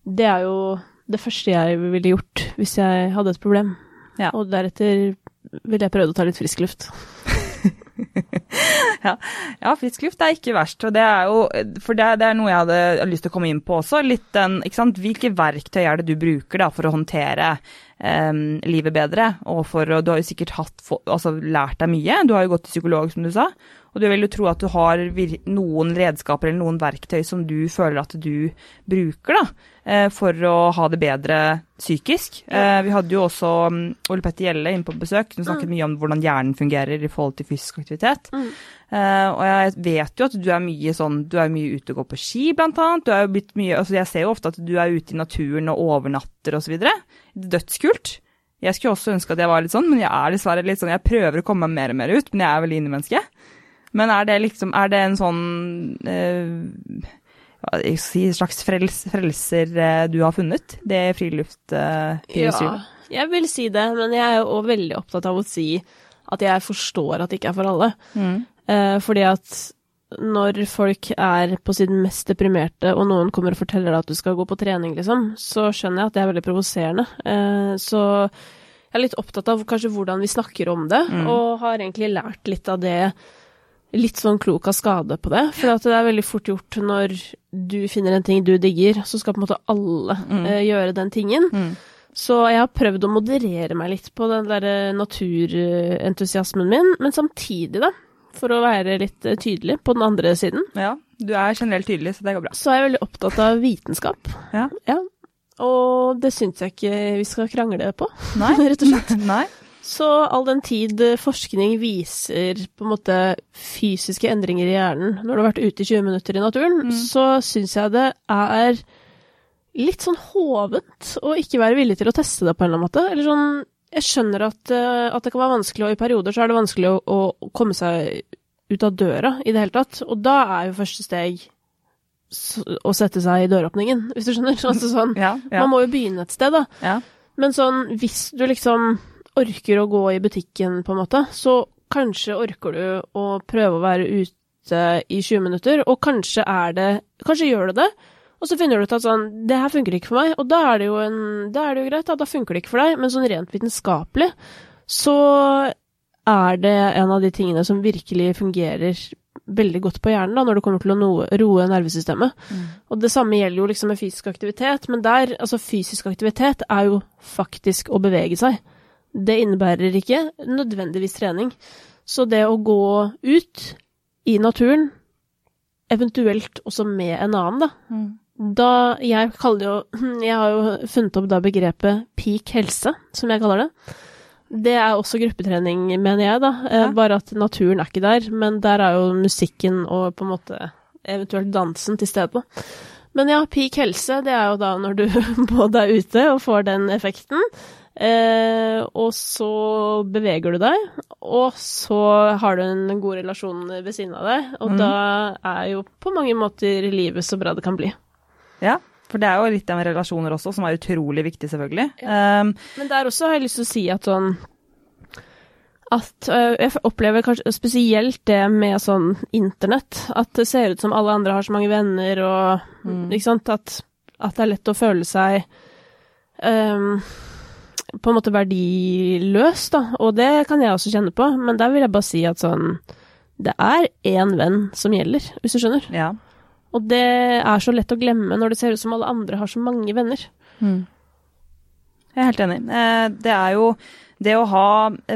Det er jo det første jeg ville gjort hvis jeg hadde et problem. Ja. Og deretter ville jeg prøvd å ta litt frisk luft. ja. ja, frisk luft er ikke verst. Og det er jo, for det, det, er noe jeg hadde lyst til å komme inn på også. Litt den, ikke sant? Hvilke verktøy er det du bruker da, for å håndtere um, livet bedre. Og for, du har jo sikkert hatt, altså, lært deg mye. Du har jo gått til psykolog, som du sa. Og du vil jo tro at du har noen redskaper eller noen verktøy som du føler at du bruker da, eh, for å ha det bedre psykisk. Ja. Eh, vi hadde jo også Ole Petter Gjelle inne på besøk, som snakket mm. mye om hvordan hjernen fungerer i forhold til fysisk aktivitet. Mm. Uh, og jeg vet jo at du er mye sånn Du er mye ute og går på ski, blant annet. Du er jo blitt mye Altså, jeg ser jo ofte at du er ute i naturen og overnatter og så videre. Dødskult. Jeg skulle også ønske at jeg var litt sånn, men jeg er dessverre litt sånn Jeg prøver å komme meg mer og mer ut, men jeg er veldig innemenneske. Men er det liksom Er det en sånn uh, jeg si, slags frels, frelser uh, du har funnet? Det friluft uh, Ja, jeg vil si det, men jeg er jo veldig opptatt av å si at jeg forstår at det ikke er for alle. Mm. Uh, fordi at når folk er på sitt mest deprimerte, og noen kommer og forteller deg at du skal gå på trening, liksom, så skjønner jeg at det er veldig provoserende. Uh, så jeg er litt opptatt av kanskje hvordan vi snakker om det, mm. og har egentlig lært litt av det litt sånn klok av skade på det. For det er veldig fort gjort når du finner en ting du digger, så skal på en måte alle mm. uh, gjøre den tingen. Mm. Så jeg har prøvd å moderere meg litt på den der naturentusiasmen min, men samtidig, da, for å være litt eh, tydelig på den andre siden Ja, du er generelt tydelig, så det går bra. Så er jeg veldig opptatt av vitenskap. Ja. ja. Og det syns jeg ikke vi skal krangle på, Nei. rett og slett. Nei. Så all den tid forskning viser på en måte fysiske endringer i hjernen når du har vært ute i 20 minutter i naturen, mm. så syns jeg det er litt sånn hovent å ikke være villig til å teste det på en eller annen måte. Eller sånn Jeg skjønner at, uh, at det kan være vanskelig, og i perioder så er det vanskelig å, å, komme seg ut av døra i det hele tatt. Og da er jo første steg å sette seg i døråpningen, hvis du skjønner. Altså sånn, ja, ja. Man må jo begynne et sted, da. Ja. Men sånn, hvis du liksom orker å gå i butikken, på en måte, så kanskje orker du å prøve å være ute i 20 minutter, og kanskje er det Kanskje gjør du det, og så finner du ut at sånn Det her funker ikke for meg, og da er det jo, en, da er det jo greit, da, da funker det ikke for deg, men sånn rent vitenskapelig så er det en av de tingene som virkelig fungerer veldig godt på hjernen da, når det kommer til å noe, roe nervesystemet. Mm. Og det samme gjelder jo liksom med fysisk aktivitet, men der, altså fysisk aktivitet er jo faktisk å bevege seg. Det innebærer ikke nødvendigvis trening. Så det å gå ut i naturen, eventuelt også med en annen, da. Mm. Da jeg kaller jo Jeg har jo funnet opp da begrepet peak helse, som jeg kaller det. Det er også gruppetrening, mener jeg, da. Eh, ja. Bare at naturen er ikke der. Men der er jo musikken og på en måte eventuelt dansen til stede. Men ja, peak helse, det er jo da når du både er ute og får den effekten, Eh, og så beveger du deg, og så har du en god relasjon ved siden av deg. Og mm. da er jo på mange måter livet så bra det kan bli. Ja, for det er jo litt med relasjoner også, som er utrolig viktig, selvfølgelig. Ja. Um, Men der også har jeg lyst til å si at sånn at øh, Jeg opplever kanskje spesielt det med sånn internett. At det ser ut som alle andre har så mange venner, og Mm. ikke sant. At, at det er lett å føle seg um, på en måte verdiløs, da. Og det kan jeg også kjenne på, men der vil jeg bare si at sånn Det er én venn som gjelder, hvis du skjønner. Ja. Og det er så lett å glemme når det ser ut som alle andre har så mange venner. Mm. Jeg er helt enig. Eh, Det er jo det å ha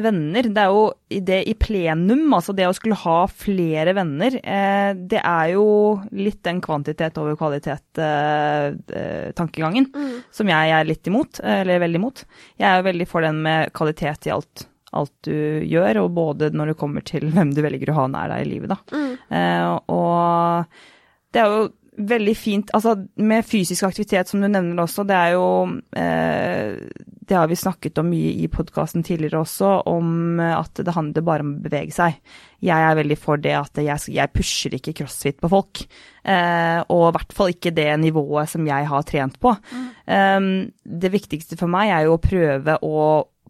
venner, det er jo det i plenum, altså det å skulle ha flere venner, eh, det er jo litt den kvantitet over kvalitet-tankegangen som jeg er litt imot, eller veldig imot. Jeg er jo veldig for den med kvalitet i alt, alt du gjør, og både når det kommer til hvem du velger å ha nær deg i livet, da. Mm. og det er jo veldig fint Altså med fysisk aktivitet, som du nevner også, det er jo eh, Det har vi snakket om mye i podkasten tidligere også, om at det handler bare om å bevege seg. Jeg er veldig for det at jeg, jeg pusher ikke crossfit på folk. Eh, og i hvert fall ikke det nivået som jeg har trent på. Eh, det viktigste for meg er jo å prøve å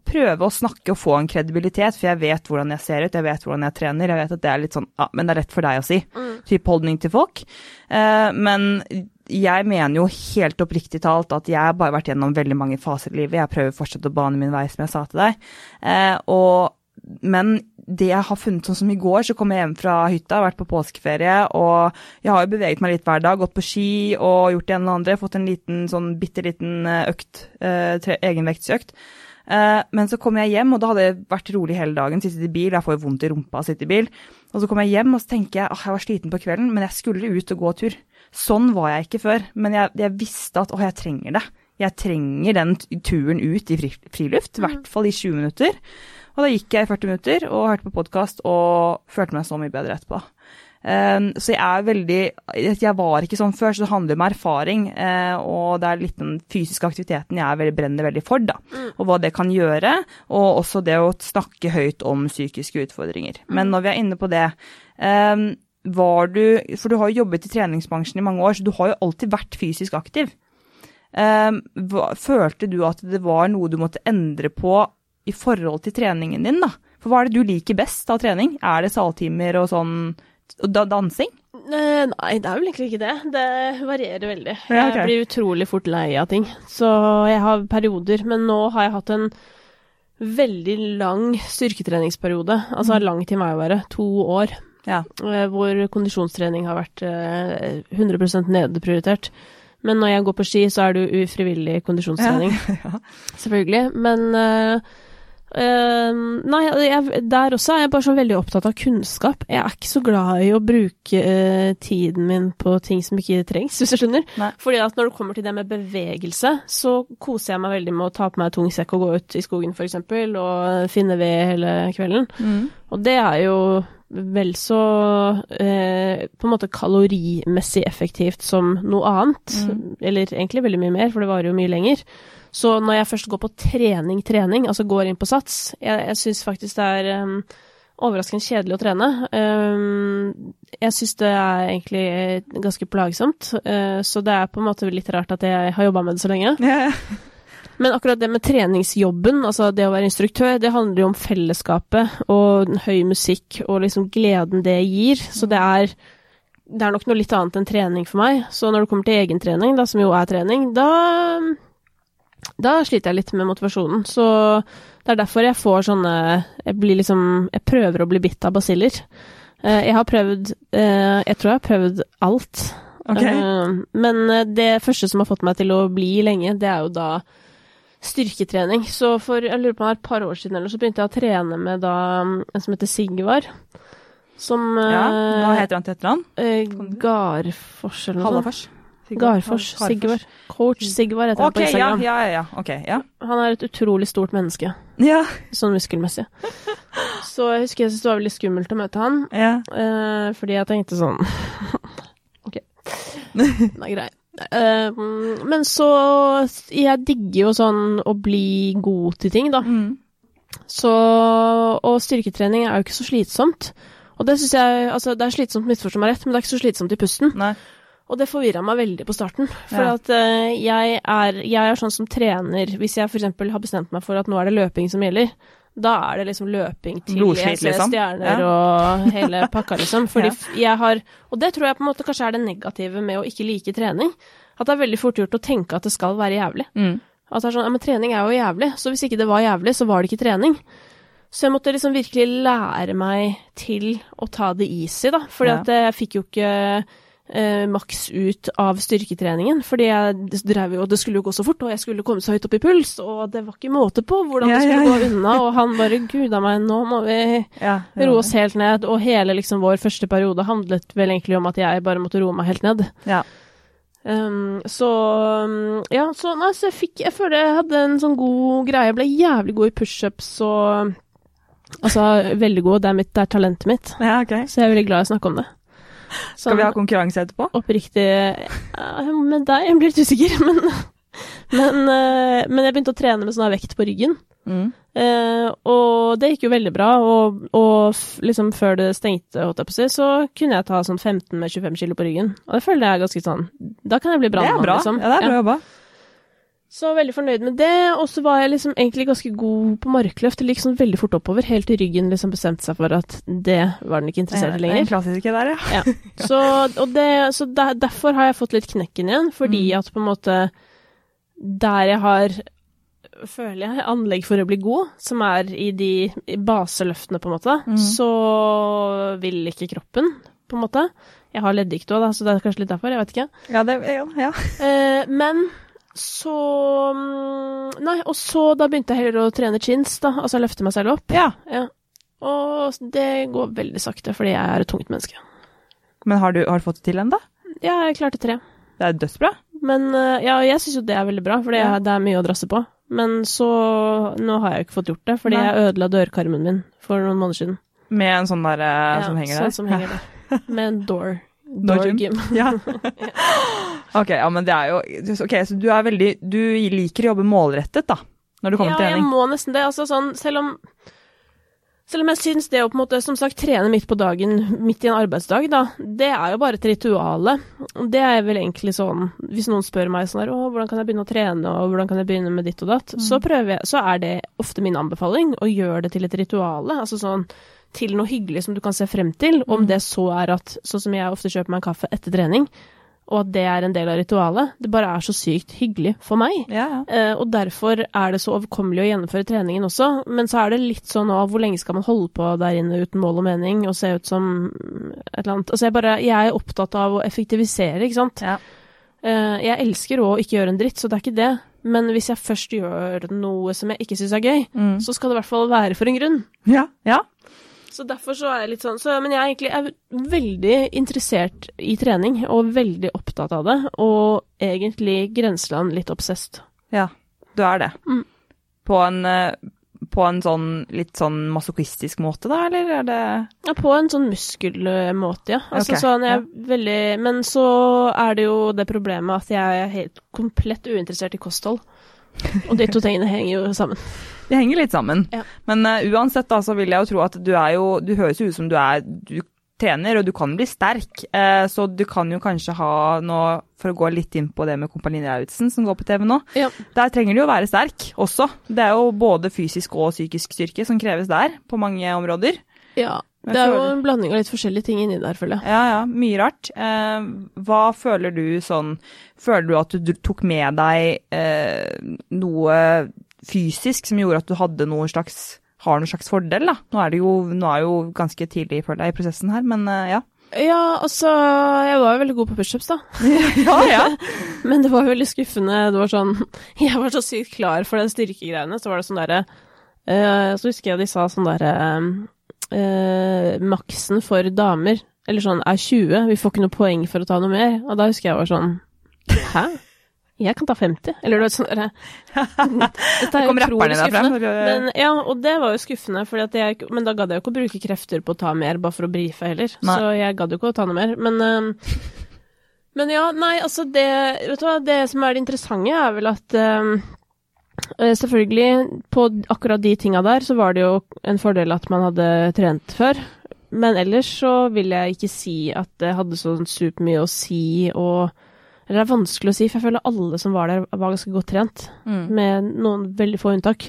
prøve å snakke og få en kredibilitet, for jeg vet hvordan jeg ser ut, jeg vet hvordan jeg trener. Jeg vet at det er litt sånn ja, men det er lett for deg å si, type holdning til folk. Eh, men jeg mener jo helt oppriktig talt at jeg har bare vært gjennom veldig mange faser i livet. Jeg prøver fortsatt å bane min vei, som jeg sa til deg. Eh, og, men det jeg har funnet, sånn som i går, så kom jeg hjem fra hytta, vært på påskeferie, og jeg har jo beveget meg litt hver dag, gått på ski og gjort det ene og andre, fått en liten sånn bitte liten økt, eh, egenvektsøkt. Eh, Men så kom jeg hjem, og da hadde jeg vært rolig hele dagen, sittet i bil, jeg får jo vondt i rumpa av å sitte i bil. Og så kom jeg hjem, og så tenker jeg at jeg var sliten på kvelden, men jeg skulle ut og gå tur. Sånn var jeg ikke før, men jeg, jeg visste at å, jeg trenger det. Jeg trenger den turen ut i friluft, i hvert fall i 20 minutter. Og da gikk jeg i 40 minutter og hørte på podkast og følte meg så mye bedre etterpå. Um, så jeg er veldig Jeg var ikke sånn før, så det handler om erfaring. eh, og det er litt den fysiske aktiviteten jeg er veldig, brenner veldig for, da. Og hva det kan gjøre. Og også det å snakke høyt om psykiske utfordringer. Men når vi er inne på det um, var du, For du har jo jobbet i treningsbransjen i mange år, så du har jo alltid vært fysisk aktiv. Hva, følte du at det var noe du måtte endre på i forhold til treningen din, da? For hva er det du liker best av trening? Er det saltimer og sånn dansing? Eh, Nei, det er vel egentlig ikke det. Det varierer veldig. Ja, okay. Jeg blir utrolig fort lei av ting. Så jeg har perioder, men nå har jeg hatt en veldig lang styrketreningsperiode. Altså lang til meg å være. To år. Ja. eh, Hvor kondisjonstrening har vært eh, 100 nedprioritert. Men når jeg går på ski, så er det jo ufrivillig kondisjonstrening. ja. Selvfølgelig. Men eh, Nei, jeg, der også er jeg bare så veldig opptatt av kunnskap. Jeg er ikke så glad i å bruke uh, tiden min på ting som ikke trengs, hvis du skjønner. Nei. Fordi at når det kommer til det med bevegelse, så koser jeg meg veldig med å ta på meg tung sekk og gå ut i skogen, eksempel, og finne ved hele kvelden. Mm. Og det er jo vel så eh, på en måte kalorimessig effektivt som noe annet. Mm. Eller egentlig veldig mye mer, for det varer jo mye lenger. Så når jeg først går på trening, trening, altså går inn på sats Jeg, jeg syns faktisk det er um, overraskende kjedelig å trene. Um, jeg syns det er egentlig eh, ganske plagsomt, uh, så det er på en måte litt rart at jeg har jobba med det så lenge. Ja. Men akkurat det med treningsjobben, altså det å være instruktør, det handler jo om fellesskapet og høy musikk og liksom gleden det gir. Så det er, det er nok noe litt annet enn trening for meg. Så når det kommer til egentrening, da, som jo er trening, da da sliter jeg litt med motivasjonen. Så det er derfor jeg får sånne Jeg blir liksom Jeg prøver å bli bitt av basiller. Eh, Jeg har prøvd eh, Jeg tror jeg har prøvd alt. Okay. Eh, Men det første som har fått meg til å bli lenge, det er jo da styrketrening. Så for jeg lurer på om det er et par år siden eller så begynte jeg å trene med da en som heter Sigvar. Som ja. Hva heter han til etternavn? Garfors eller noe sånt. Hallafors? Garfors. Sigvar. Sigvard. Coach Sigvard heter han Ok, på Instagram. ja, ja. ja. Ok, ja. Han er et utrolig stort menneske, Ja. sånn muskelmessig. Så jeg husker jeg syntes det var veldig skummelt å møte han, ja. eh, fordi jeg tenkte sånn Ok, den er grei. Eh, men så Jeg digger jo sånn å bli god til ting, da. Mm. Så Og styrketrening er jo ikke så slitsomt. Og det syns jeg Altså, det er slitsomt, misforstå meg rett, men det er ikke så slitsomt i pusten. Nei. Og det forvirra meg veldig på starten. For Ja. at uh, jeg, er, jeg er sånn som trener Hvis jeg f.eks. har bestemt meg for at nå er det løping som gjelder, Da er det liksom løping til Blodslit, jeg ser liksom. stjerner Ja. og hele pakka, liksom. Fordi Ja. jeg har Og det tror jeg på en måte kanskje er det negative med å ikke like trening. At det er veldig fort gjort å tenke at det skal være jævlig. Mm. At det er sånn, ja, men trening er jo jævlig, så hvis ikke det var jævlig, så var det ikke trening. Så jeg måtte liksom virkelig lære meg til å ta det easy, da. Fordi at jeg fikk jo ikke eh, maks ut av styrketreningen. Fordi jeg drev jo, det skulle jo gå så fort, og jeg skulle komme så høyt opp i puls, og det var ikke måte på hvordan det skulle ja, ja. gå unna. Og han bare, guda meg, nå må vi Ja, roe oss helt ned. Og hele liksom vår første periode handlet vel egentlig om at jeg bare måtte roe meg helt ned. Ja. Um, så um, Ja, så, nei, så jeg fikk Jeg føler jeg hadde en sånn god greie. Jeg ble jævlig god i pushups og Altså veldig god. Det er, mitt, det er talentet mitt. ja, okay. Så jeg er veldig glad i å snakke om det. Skal vi ha konkurranse etterpå? oppriktig Med deg jeg blir litt usikker, men men, eh, men jeg begynte å trene med sånn vekt på ryggen. Mm. Eh, og det gikk jo veldig bra, og, og liksom før det stengte, si, så kunne jeg ta sånn 15 med 25 kilo på ryggen. Og det føler jeg er ganske sånn Da kan jeg bli brannmann, bra. liksom. Ja, det er bra jobba. Så veldig fornøyd med det, og så var jeg liksom egentlig ganske god på markløft. Det gikk sånn veldig fort oppover, helt til ryggen liksom bestemte seg for at det var den ikke interessert i Det er lenger. En klassiker der, ja. Ja. Så, og det, så der, derfor har jeg fått litt knekken igjen, fordi Mm. at på en måte Der jeg har, føler jeg, anlegg for å bli god, som er i de i baseløftene, på en måte, Mm. så vil ikke kroppen, på en måte. Jeg har leddgikt òg, da, så det er kanskje litt derfor, jeg vet ikke. Ja, det, ja, ja. Eh, men så mm, Nei, og så da begynte jeg heller å trene chins, da, altså løfte meg selv opp. ja. Ja. Og det går veldig sakte, fordi jeg er et tungt menneske. Men har du, har du fått det til ennå? Ja, jeg klarte tre. Det er dødsbra. Men eh, ja, jeg syns jo det er veldig bra, for det, Ja. det er mye å drasse på. Men så Nå har jeg jo ikke fått gjort det, fordi Nei. jeg ødela dørkarmen min for noen måneder siden. Med en sånn der eh, Ja, som henger sånn der. som henger der. Med en door. Door Door gym. gym. Ja. ok, ja, men det er jo Ok, så du er veldig Du liker å jobbe målrettet, da, når det kommer ja, til jeg må nesten det. Altså sånn, selv om selv om jeg syns det å på en måte, som sagt, trene midt på dagen, midt i en arbeidsdag, da, det er jo bare et rituale. Det er vel egentlig sånn Hvis noen spør meg sånn her, å, hvordan kan jeg begynne å trene, og hvordan kan jeg begynne med ditt og datt, så prøver jeg Så er det ofte min anbefaling å gjøre det til et rituale. Altså sånn til noe hyggelig som du kan se frem til, om det så er at Sånn som jeg ofte kjøper meg en kaffe etter trening, og at det er en del av ritualet. Det bare er så sykt hyggelig for meg. Ja, ja. Eh, og derfor er det så overkommelig å gjennomføre treningen også. Men så er det litt sånn òg, hvor lenge skal man holde på der inne uten mål og mening og se ut som et eller annet Altså jeg bare Jeg er opptatt av å effektivisere, ikke sant. Ja. Eh, jeg elsker å ikke gjøre en dritt, så det er ikke det. Men hvis jeg først gjør noe som jeg ikke syns er gøy, Mm. så skal det i hvert fall være for en grunn. ja. ja. Så derfor så er jeg litt sånn så, Men jeg er egentlig er veldig interessert i trening, og veldig opptatt av det. Og egentlig grenseland litt obsessed. Ja, du er det. Mm. På en eh, på en sånn litt sånn masochistisk måte, da, eller er det Ja, på en sånn muskelmåte, ja. Altså okay, sånn, jeg er veldig Men så er det jo det problemet at jeg er helt komplett uinteressert i kosthold. Og de to tingene henger jo sammen. Det henger litt sammen. Ja. Men uh, uansett da, så vil jeg jo tro at du er jo Du høres jo ut som du er Du trener, og du kan bli sterk. uh, så du kan jo kanskje ha noe For å gå litt inn på det med Kompani Lauritzen som går på TV nå. Ja. Der trenger du jo være sterk også. Det er jo både fysisk og psykisk styrke som kreves der, på mange områder. ja. Det er jo en blanding av litt forskjellige ting inni der, føler jeg. Ja, ja, mye rart. Eh, hva føler du sånn Føler du at du tok med deg eh, noe fysisk som gjorde at du hadde noe slags har noen slags fordel, da? Nå er det jo, er jo ganske tidlig, føler jeg, i prosessen her, men eh, ja. Ja, altså Jeg var jo veldig god på pushups, da. ja, ja. Men det var jo veldig skuffende. Det var sånn Jeg var så sykt klar for den styrkegreiene. Så var det sånn derre uh, Så husker jeg de sa sånn derre uh, Maksen for damer, eller sånn, er 20. Vi får ikke noe poeng for å ta noe mer. Og da husker jeg var sånn Hæ? Jeg kan ta 50? Eller du vet sånn derre Dette er kom jo utrolig skuffende. Men, ja, og det var jo skuffende, jeg, men da gadd jeg jo ikke å bruke krefter på å ta mer, bare for å brife heller. Nei. Så jeg gadd jo ikke å ta noe mer. Men eh, men ja, nei, altså det Vet du hva, det som er det interessante, er vel at ehm, eh, Selvfølgelig, på akkurat de tinga der, så var det jo en fordel at man hadde trent før. Men ellers så vil jeg ikke si at det hadde sånn supermye å si og Eller det er vanskelig å si, for jeg føler alle som var der, var ganske godt trent. Mm. Med noen veldig få unntak.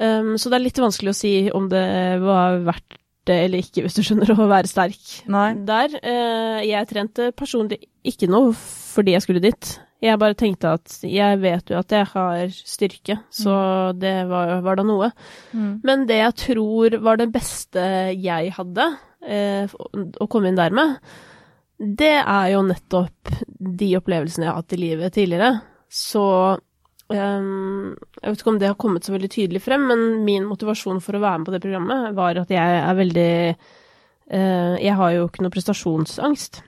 Um, så det er litt vanskelig å si om det var verdt det eller ikke, hvis du skjønner, å være sterk Nei. der. Uh, jeg trente personlig ikke noe fordi jeg skulle dit. Jeg bare tenkte at jeg vet jo at jeg har styrke, så det var, var da noe. Mm. Men det jeg tror var det beste jeg hadde, eh, å komme inn der med, det er jo nettopp de opplevelsene jeg har hatt i livet tidligere. Så um, Jeg vet ikke om det har kommet så veldig tydelig frem, men min motivasjon for å være med på det programmet var at jeg er veldig uh, Jeg har jo ikke noe prestasjonsangst.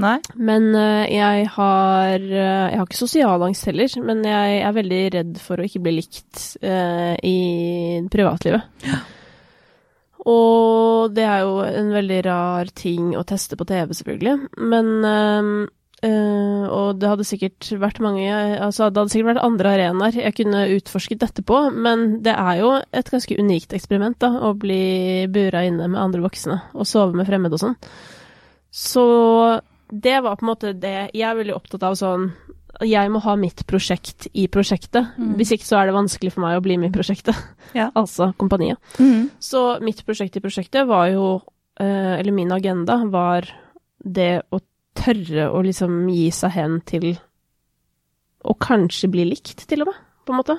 Nei? Men uh, jeg har uh, Jeg har ikke sosial angst heller, men jeg er veldig redd for å ikke bli likt i privatlivet. Og det er jo en veldig rar ting å teste på TV, selvfølgelig. Men øh, Og det hadde sikkert vært mange Altså, det hadde sikkert vært andre arenaer jeg kunne utforsket dette på, men det er jo et ganske unikt eksperiment, da, å bli bura inne med andre voksne og sove med fremmede og sånn. Så det var på en måte det Jeg er veldig opptatt av sånn Jeg må ha mitt prosjekt i prosjektet. Mm. Hvis ikke så er det vanskelig for meg å bli med i prosjektet. Ja. altså kompaniet. Mm. Så mitt prosjekt i prosjektet var jo eh, Eller min agenda var det å tørre å liksom gi seg hen til å kanskje bli likt, til og med, på en måte.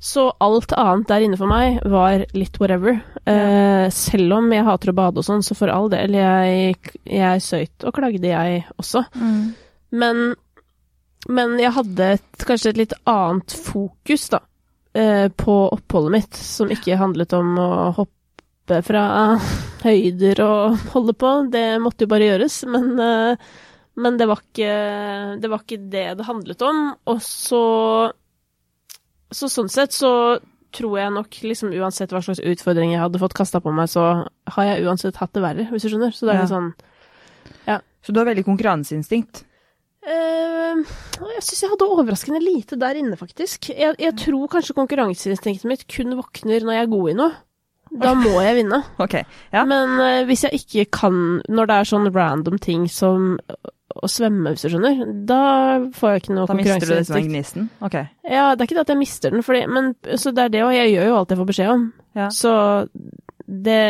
Så alt annet der inne for meg var litt whatever. Eh, selv om jeg hater å bade og sånn, så for all del. Jeg, jeg søyt og klagde, jeg også. Mm. Men, men jeg hadde et, kanskje et litt annet fokus, da, eh, på oppholdet mitt, som ikke handlet om å hoppe fra høyder og holde på. Det måtte jo bare gjøres, men, eh, men det, var ikke, det var ikke det det handlet om. Og så Så sånn sett så tror jeg nok liksom uansett hva slags utfordringer jeg hadde fått kasta på meg, så har jeg uansett hatt det verre, hvis du skjønner. Så det er Ja. litt sånn Så du har veldig konkurranseinstinkt? Eh, jeg syns jeg hadde overraskende lite der inne, faktisk. Jeg, jeg tror kanskje konkurranseinstinktet mitt kun våkner når jeg er god i noe. Da må jeg vinne. okay, Ja. Men uh, hvis jeg ikke kan, når det er sånn random ting som å svømme, hvis du skjønner, da får jeg ikke noe Da mister du den konkurranseinstinkt. gnisten? Ok. Ja, det er ikke det at jeg mister den, fordi, men så det er det, og jeg gjør jo alt jeg får beskjed om. Ja. Så det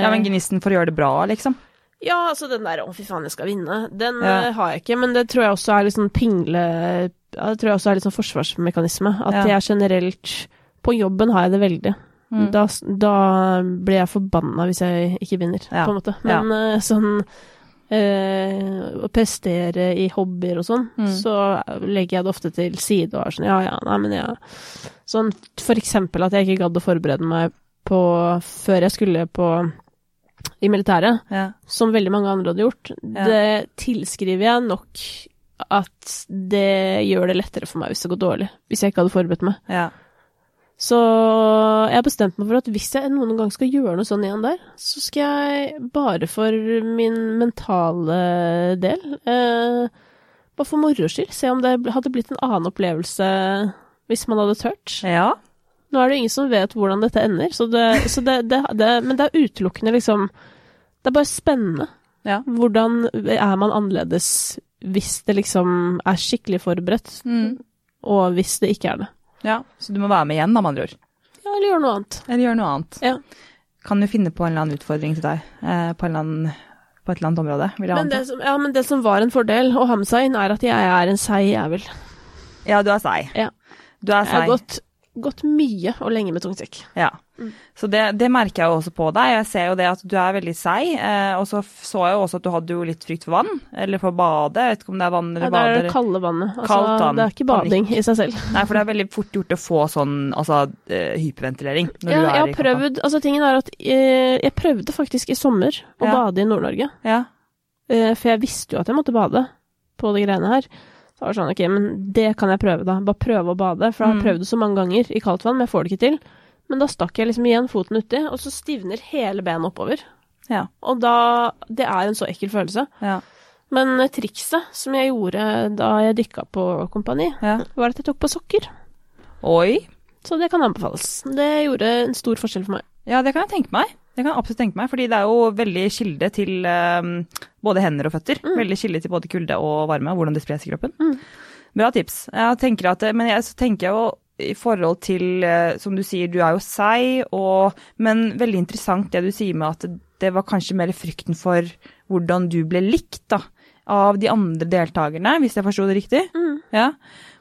Ja, men gnisten for å gjøre det bra, liksom? Ja, altså den der 'å, fy faen, jeg skal vinne', den Ja. eh, har jeg ikke. Men det tror jeg også er litt sånn pingle ja, Det tror jeg også er litt sånn forsvarsmekanisme. At Ja. jeg generelt På jobben har jeg det veldig. Mm. Da, da blir jeg forbanna hvis jeg ikke vinner, Ja. på en måte. Men eh, sånn eh, Å prestere i hobbyer og sånn, Mm. så legger jeg det ofte til side og er sånn ja, ja, nei, men jeg Sånn for eksempel at jeg ikke gadd å forberede meg på Før jeg skulle på i militæret Ja. som veldig mange andre hadde gjort, Ja. det tilskriver jeg nok at det gjør det lettere for meg hvis det går dårlig. Hvis jeg ikke hadde forberedt meg. ja. Så jeg har bestemt meg for at hvis jeg noen gang skal gjøre noe sånn igjen der, så skal jeg bare for min mentale del, eh, bare for moro skyld, se om det hadde blitt en annen opplevelse hvis man hadde tørt. ja. Nå er det ingen som vet hvordan dette ender, så det, så det, det, det Men det er utelukkende liksom Det er bare spennende. Ja. Hvordan er man annerledes hvis det liksom er skikkelig forberedt, Mm. og hvis det ikke er det? ja. Så du må være med igjen, da, med andre ord. Ja, eller gjøre noe annet. Eller gjøre noe annet. Ja. Kan du finne på en eller annen utfordring til deg eh, på, annen, på et eller annet område, vil jeg Men anta. det, som, ja, men det som var en fordel å ha med seg inn, er at jeg er en seig jævel. Ja, du er seig. Ja. Du er Jeg har seig. gått, gått mye og lenge med tungtrykk. Ja. Mm. Så det, det merker jeg jo også på deg. Jeg ser jo det at du er veldig seig. Eh, og så så jeg jo også at du hadde jo litt frykt for vann, eller for å bade. Jeg vet ikke om det er vann eller Ja, det er det kalde vannet. Altså, Kaldt vann. Det er ikke bading i seg selv. Nei, for det er veldig fort gjort å få sånn altså, eh, hyperventilering når Ja, du er jeg har i kampen. prøvd Altså, tingen er at eh, jeg prøvde faktisk i sommer å Ja. bade i Nord-Norge. Ja. Eh, for jeg visste jo at jeg måtte bade på de greiene her. Så var det sånn, ok, men det kan jeg prøve, da. Bare prøve å bade. For jeg har Mm. prøvd det så mange ganger i kaldt vann, men jeg får det ikke til. Men da stakk jeg liksom igjen foten uti, og så stivner hele benet oppover. Ja. Og da Det er en så ekkel følelse. Ja. Men trikset som jeg gjorde da jeg dykka på kompani, ja. var at jeg tok på sokker. Oi. Så det kan anbefales. Det gjorde en stor forskjell for meg. Ja, det kan jeg tenke meg. Det kan jeg absolutt tenke meg, fordi det er jo veldig kilde til um, både hender og føtter. Mm. Veldig kilde til både kulde og varme, og hvordan det spres i kroppen. Mm. Bra tips. Jeg tenker at, men jeg, så tenker jo i forhold til, eh, som du sier, du er jo seig, og Men veldig interessant det du sier med at det var kanskje mer frykten for hvordan du ble likt, da, av de andre deltakerne, hvis jeg forsto det riktig? Mm. Ja.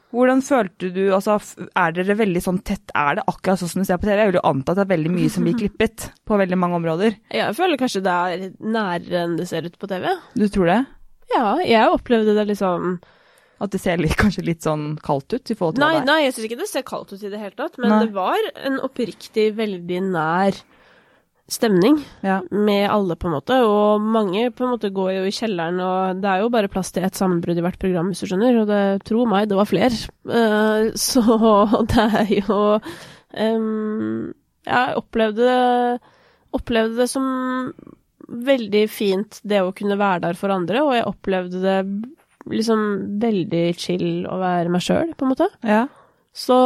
Hvordan følte du Altså, er dere veldig sånn tett Er det akkurat sånn som du ser på TV? Jeg vil jo anta at det er veldig mye som blir klippet på veldig mange områder. Jeg føler kanskje det er nærere enn det ser ut på TV. Du tror det? Ja, jeg opplevde det liksom At det ser litt, kanskje litt sånn kaldt ut i forhold til Nei, hva det er? nei, jeg syns ikke det ser kaldt ut i det hele tatt, men Nei. det var en oppriktig veldig nær stemning Ja. med alle, på en måte. Og mange på en måte går jo i kjelleren, og det er jo bare plass til ett sammenbrudd i hvert program, hvis du skjønner. Og det, tro meg, det var flere. Uh, så det er jo um, Jeg opplevde, opplevde det som veldig fint, det å kunne være der for andre, og jeg opplevde det liksom veldig chill å være meg sjøl, på en måte. Ja. Så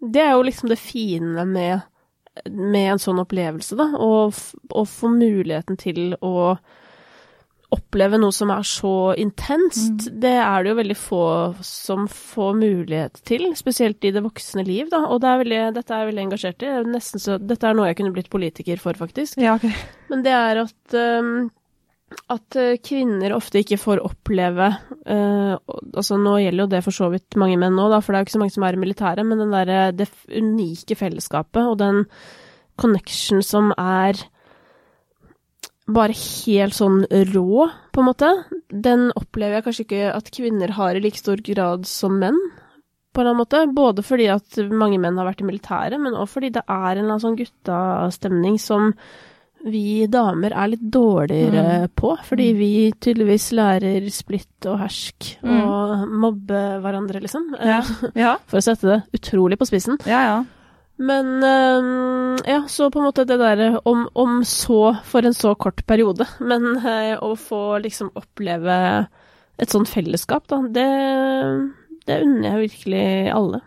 det er jo liksom det fine med, med en sånn opplevelse, da. og, og få muligheten til å oppleve noe som er så intenst. Det er det jo veldig få som får mulighet til, spesielt i det voksne liv, da. Og det er veldig, dette er jeg veldig engasjert i. Nesten så, dette er noe jeg kunne blitt politiker for, faktisk. ja, okay. Men det er at um, at uh, kvinner ofte ikke får oppleve uh, Altså, nå gjelder jo det for så vidt mange menn nå, for det er jo ikke så mange som er i militæret, men den der, det unike fellesskapet og den connection som er bare helt sånn rå, på en måte, den opplever jeg kanskje ikke at kvinner har i like stor grad som menn. På en eller annen måte. Både fordi at mange menn har vært i militæret, men også fordi det er en eller annen sånn guttastemning som vi damer er litt dårligere på, fordi vi tydeligvis lærer splitt og hersk og mobbe hverandre, liksom. Ja. Eh, Ja, For å sette det utrolig på spissen. ja. ja. Men eh, ja, så på en måte det derre om, om så for en så kort periode, men eh, å få liksom oppleve et sånt fellesskap, da, det, det unner jeg virkelig alle.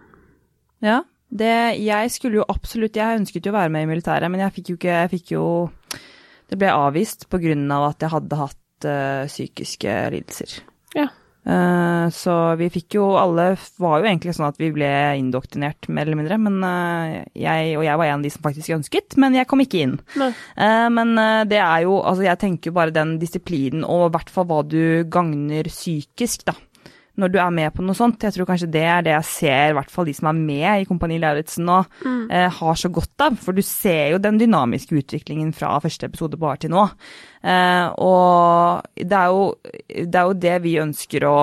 Ja, det, jeg skulle jo absolutt, jeg ønsket jo å være med i militæret, men jeg fikk jo ikke, jeg fikk jo, det ble avvist på grunn av at jeg hadde hatt uh, psykiske lidelser. Ja. Uh, så vi fikk jo, alle var jo egentlig sånn at vi ble indoktrinert, mer eller mindre, men uh, jeg, og jeg var en av de som faktisk ønsket, men jeg kom ikke inn. Men det er jo, altså jeg tenker jo bare den disiplinen, og i hvert fall hva du gagner psykisk, da. Når du er med på noe sånt. Jeg tror kanskje det er det jeg ser, i hvert fall de som er med i Kompani Lauritzen nå, eh, har så godt av. For du ser jo den dynamiske utviklingen fra første episode bare til nå. Eh, og det er, jo, det er jo det vi ønsker å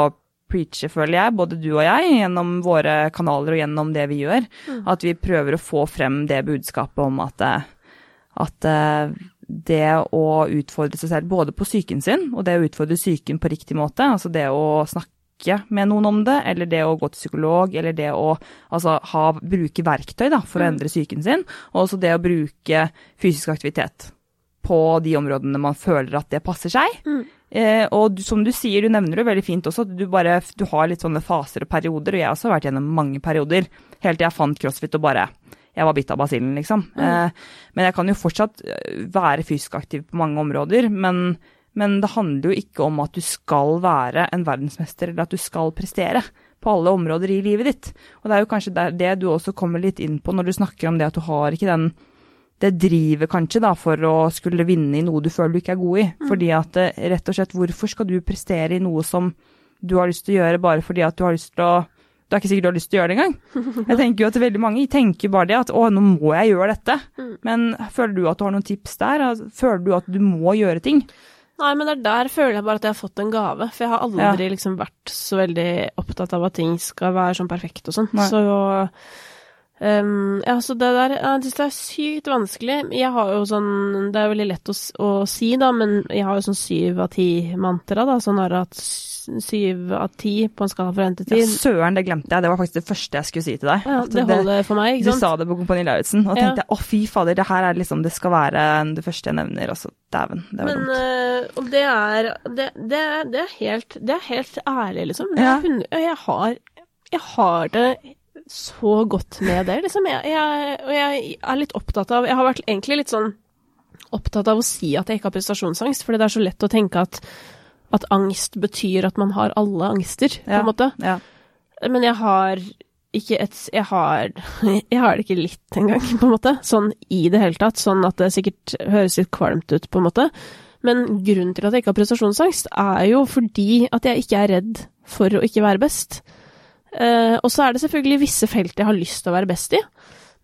preache, føler jeg, både du og jeg, gjennom våre kanaler og gjennom det vi gjør. At vi prøver å få frem det budskapet om at, eh, at eh, det å utfordre seg selv både på psyken sin, og det å utfordre psyken på riktig måte, altså det å snakke med noen om det, eller det å gå til psykolog, eller det å altså, ha, bruke verktøy da, for å endre psyken sin, og også det å bruke fysisk aktivitet på de områdene man føler at det passer seg. Eh, og du, som du sier, du nevner det veldig fint også, at du bare du har litt sånne faser og perioder, og jeg har også vært gjennom mange perioder, helt til jeg fant crossfit og bare jeg var bitt av basillen, liksom. Eh, men jeg kan jo fortsatt eh, være fysisk aktiv på mange områder, men, men det handler jo ikke om at du skal være en verdensmester, eller at du skal prestere på alle områder i livet ditt. Og det er jo kanskje det du også kommer litt inn på når du snakker om det at du har ikke den det driver kanskje da for å skulle vinne i noe du føler du ikke er god i. Fordi at eh, rett og slett, hvorfor skal du prestere i noe som du har lyst til å gjøre bare fordi at du har lyst til å Det er ikke sikkert du har lyst til å gjøre det engang. Jeg tenker jo at veldig mange tenker bare det at å, nå må jeg gjøre dette. Men føler du at du har noen tips der? Altså, Føler du at du må gjøre ting? Nei, men det er der føler jeg bare at jeg har fått en gave. For jeg har aldri liksom vært så veldig opptatt av at ting skal være sånn perfekt og sånn. Så um, Ja, så det der Jeg syns det er sykt vanskelig. Jeg har jo sånn Det er veldig lett å, å si, da, men jeg har jo sånn syv av ti-mantra, da. Sånn har jeg at s- syv av ti på en skala fra én til ti. Ja, søren, det glemte jeg. Det var faktisk det første jeg skulle si til deg. Ja, det holder for meg, Du ikke sant? sa det på Kompani Lauritzen, og Ja. tenkte jeg å fy fader, det her er liksom, det skal være det første jeg nevner, og så dæven, det var Men dumt. øh, og det er det, det, det er helt Det er helt ærlig, liksom. Ja. jeg, har, jeg har det så godt med det, liksom. Jeg, jeg, og jeg er litt opptatt av Jeg har vært egentlig litt sånn opptatt av å si at jeg ikke har prestasjonsangst, fordi det er så lett å tenke at, at angst betyr at man har alle angster, på en måte. Ja. Men jeg har ikke et Jeg har, jeg har det ikke litt engang, på en måte. Sånn i det hele tatt. Sånn at det sikkert høres litt kvalmt ut, på en måte. Men grunnen til at jeg ikke har prestasjonsangst, er jo fordi at jeg ikke er redd for å ikke være best. Eh, og så er det selvfølgelig visse felt jeg har lyst til å være best i.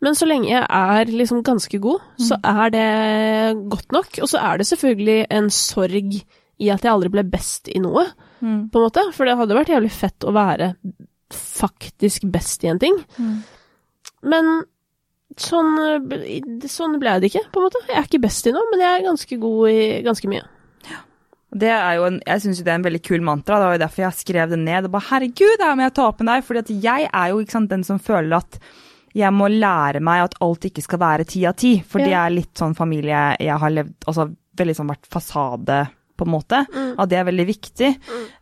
Men så lenge jeg er liksom ganske god, så er det godt nok. Og så er det selvfølgelig en sorg i at jeg aldri ble best i noe, Mm. på en måte. For det hadde vært jævlig fett å være faktisk best i en ting. Mm. Men sånn, sånn ble det ikke, på en måte. Jeg er ikke best i noe, men jeg er ganske god i ganske mye. Det er jo en, jeg syns det er en veldig kul mantra. Det var jo derfor jeg skrev det ned. Og bare, Herregud, her må jeg ta opp med deg. fordi at jeg er jo sant, den som føler at jeg må lære meg at alt ikke skal være ti av ti. For det er litt sånn familie jeg har levd Altså veldig sånn vært fasade, på en måte. At det er veldig viktig.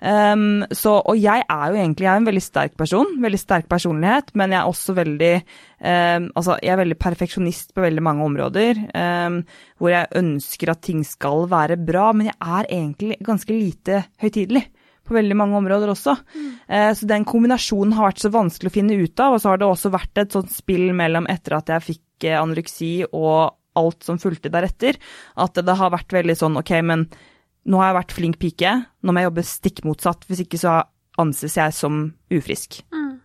Um, så, og jeg er jo egentlig jeg er en veldig sterk person. Veldig sterk personlighet. Men jeg er også veldig um, Altså, jeg er veldig perfeksjonist på veldig mange områder. Um, hvor jeg ønsker at ting skal være bra, men jeg er egentlig ganske lite høytidelig. På veldig mange områder også. Eh, så den kombinasjonen har vært så vanskelig å finne ut av. Og så har det også vært et sånt spill mellom etter at jeg fikk eh, anoreksi og alt som fulgte deretter, at det har vært veldig sånn ok, men nå har jeg vært flink pike, nå må jeg jobbe stikk motsatt, hvis ikke så anses jeg som ufrisk.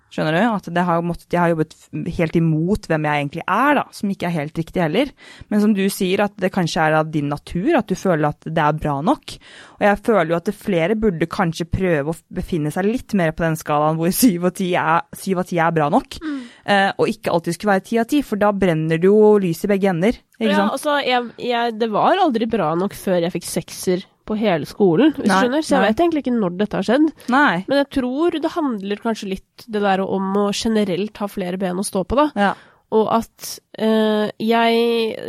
Skjønner du? At det har måttet, jeg har jobbet helt imot hvem jeg egentlig er, da, som ikke er helt riktig heller. Men som du sier, at det kanskje er av din natur, at du føler at det er bra nok. Og jeg føler jo at flere burde kanskje prøve å befinne seg litt mer på den skalaen hvor syv og ti er, er bra nok, eh, og ikke alltid skulle være ti av ti, for da brenner det jo lys i begge ender. Ikke Ja, sant? altså, jeg, jeg, det var aldri bra nok før jeg fikk sekser på hele skolen, hvis Nei, du skjønner. Så jeg nei. vet egentlig ikke når dette har skjedd. Nei. Men jeg tror det handler kanskje litt det der om å generelt ha flere ben å stå på, da. Ja. Og at eh, jeg,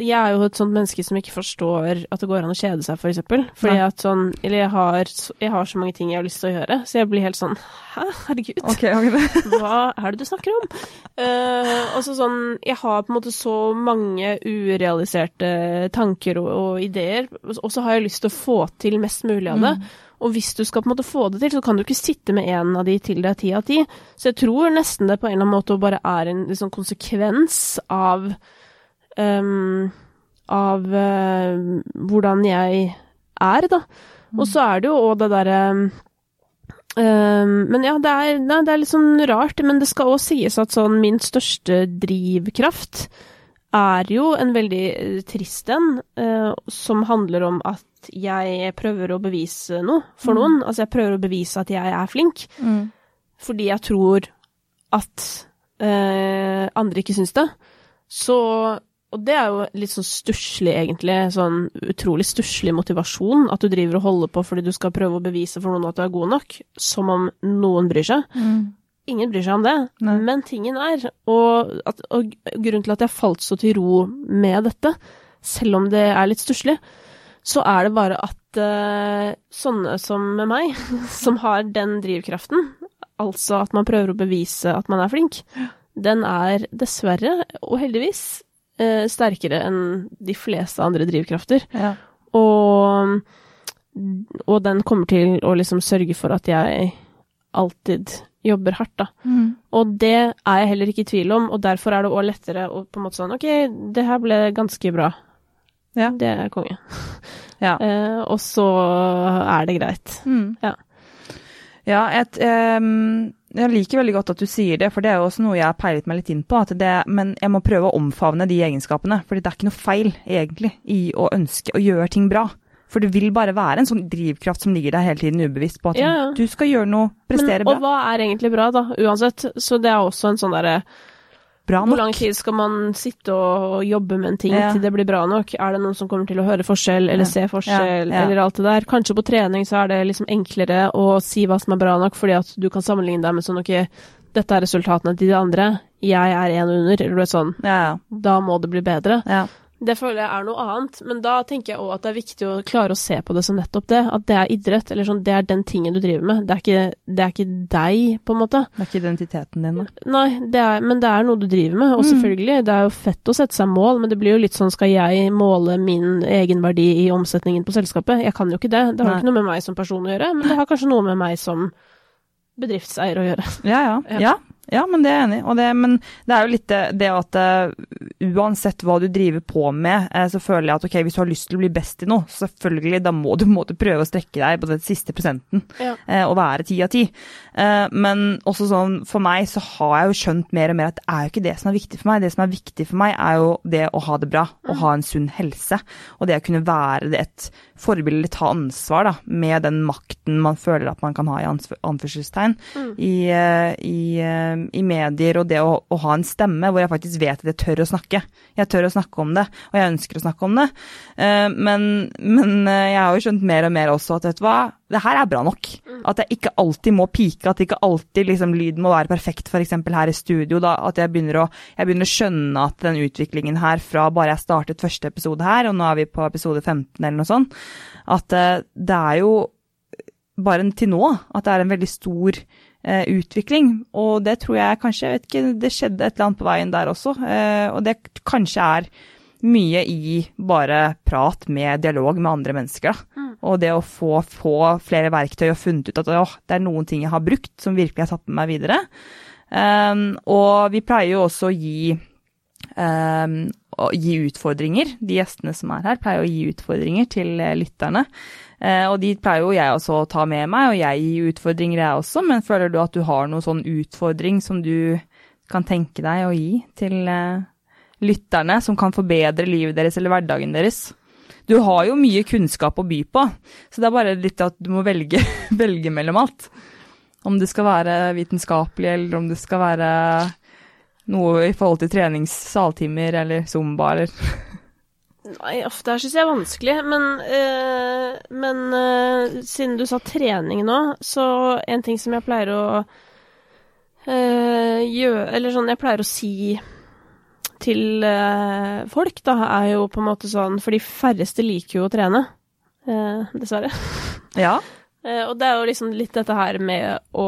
jeg er jo et sånt menneske som ikke forstår at det går an å kjede seg, for eksempel. Fordi Nei. at sånn Eller jeg har, jeg har så mange ting jeg har lyst til å gjøre, så jeg blir helt sånn Hæ, herregud. Okay, okay. Hva er det du snakker om? Uh, og så sånn, jeg har på en måte så mange urealiserte tanker og, og ideer, og så har jeg lyst til å få til mest mulig av det. Og hvis du skal på en måte få det til, så kan du ikke sitte med en av de til er ti av ti. Så jeg tror nesten det på en eller annen måte bare er en liksom, konsekvens av um, av uh, hvordan jeg er, da. Og så er det jo òg det derre um, men ja, det er, nei, det er litt sånn rart. Men det skal òg sies at sånn min største drivkraft er jo en veldig eh, trist en, uh, som handler om at jeg prøver å bevise noe for noen. Altså jeg prøver å bevise at jeg er flink, Mm. fordi jeg tror at eh, andre ikke syns det. Så Og det er jo litt sånn stusslig, egentlig. Sånn utrolig stusslig motivasjon. At du driver og holder på fordi du skal prøve å bevise for noen at du er god nok. Som om noen bryr seg. Mm. Ingen bryr seg om det. Nei. Men tingen er, og, at, og grunnen til at jeg falt så til ro med dette, selv om det er litt stusslig, så er det bare at uh, sånne som meg, som har den drivkraften, altså at man prøver å bevise at man er flink, den er dessverre, og heldigvis, uh, sterkere enn de fleste andre drivkrafter. Ja. Og, og den kommer til å liksom sørge for at jeg alltid jobber hardt, da. Mm. Og det er jeg heller ikke i tvil om, og derfor er det òg lettere å på en måte sånn OK, det her ble ganske bra. Ja. Det er konge. Ja. Eh, og så er det greit. Mm. Ja. Ja, et, um, jeg liker veldig godt at du sier det, for det er jo også noe jeg har peilet meg litt inn på. At det, men jeg må prøve å omfavne de egenskapene, for det er ikke noe feil egentlig i å ønske å gjøre ting bra. For det vil bare være en sånn drivkraft som ligger der hele tiden ubevisst på at Ja, du skal gjøre noe, prestere Men, og bra. hva er egentlig bra, da? Uansett. Så det er også en sånn derre Bra Hvor lang tid skal man sitte og, jobbe med en ting Ja. til det blir bra nok? Er det noen som kommer til å høre forskjell, eller Ja. se forskjell, Ja, eller alt det der? Kanskje på trening så er det liksom enklere å si hva som er bra nok, fordi at du kan sammenligne deg med sånn ok, dette er resultatene til de andre, jeg er en under, eller sånn, Ja, da må det bli bedre. ja. Det føler jeg er noe annet, men da tenker jeg òg at det er viktig å klare å se på det som nettopp det, at det er idrett, eller sånn, det er den tingen du driver med, det er ikke, det er ikke deg, på en måte. Det er ikke identiteten din, da. Nei, det er, men det er noe du driver med, og Mm. selvfølgelig, det er jo fett å sette seg mål, men det blir jo litt sånn, skal jeg måle min egenverdi i omsetningen på selskapet? Jeg kan jo ikke det, det har Nei. ikke noe med meg som person å gjøre, men det har kanskje noe med meg som bedriftseier å gjøre. Ja, ja. Ja. Ja. Men det er jeg enig i. Og det- Men det er jo litt det, det at uh, uansett hva du driver på med, uh, så føler jeg at ok, hvis du har lyst til å bli best i noe, selvfølgelig, da må du, må du prøve å strekke deg på den siste prosenten Ja. uh, og være ti av ti. Men også sånn, for meg så har jeg jo skjønt mer og mer at det er jo ikke det som er viktig for meg. Det som er viktig for meg, er jo det å ha det bra, å ha en sunn helse. Og det å kunne være et forbilde, ta ansvar da, med den makten man føler at man kan ha i anførselstegn i, eh, i, eh, i medier, og det å, å ha en stemme hvor jeg faktisk vet at jeg tør å snakke. Jeg tør å snakke om det, og jeg ønsker å snakke om det. Eh, Men, men eh, jeg har jo skjønt mer og mer også at vet du hva, det her er bra nok. At jeg ikke alltid må pike, at ikke alltid liksom, lyden må være perfekt, f.eks. her i studio. Da, at jeg begynner, å, jeg begynner å skjønne at den utviklingen her fra bare jeg startet første episode her, og nå er vi på episode 15 eller noe sånt, at eh, det er jo bare til nå at det er en veldig stor eh, utvikling. Og det tror jeg kanskje, jeg vet ikke, det skjedde et eller annet på veien der også. Eh, og det kanskje er mye i bare prat med dialog med andre mennesker. Da. Og det å få, få flere verktøy og funnet ut at å, det er noen ting jeg har brukt som virkelig har tatt med meg videre. Um, og vi pleier jo også å gi å gi utfordringer. De gjestene som er her, pleier å gi utfordringer til eh, lytterne. Eh, og de pleier jo jeg også å ta med meg, og jeg gir utfordringer jeg også. Men føler du at du har noen sånn utfordring som du kan tenke deg å gi til eh, lytterne, som kan forbedre livet deres eller hverdagen deres? Du har jo mye kunnskap å by på, så det er bare litt at du må velge, velge mellom alt. Om det skal være vitenskapelig, eller om det skal være noe i forhold til treningssaltimer eller zumba, eller Nei, uff, det her syns jeg er vanskelig, men, øh, men øh, siden du sa trening nå, så en ting som jeg pleier å øh, gjøre Eller sånn jeg pleier å si til eh, folk, da, er jo på en måte sånn For de færreste liker jo å trene, eh, dessverre. Ja. Eh, og det er jo liksom litt dette her med å,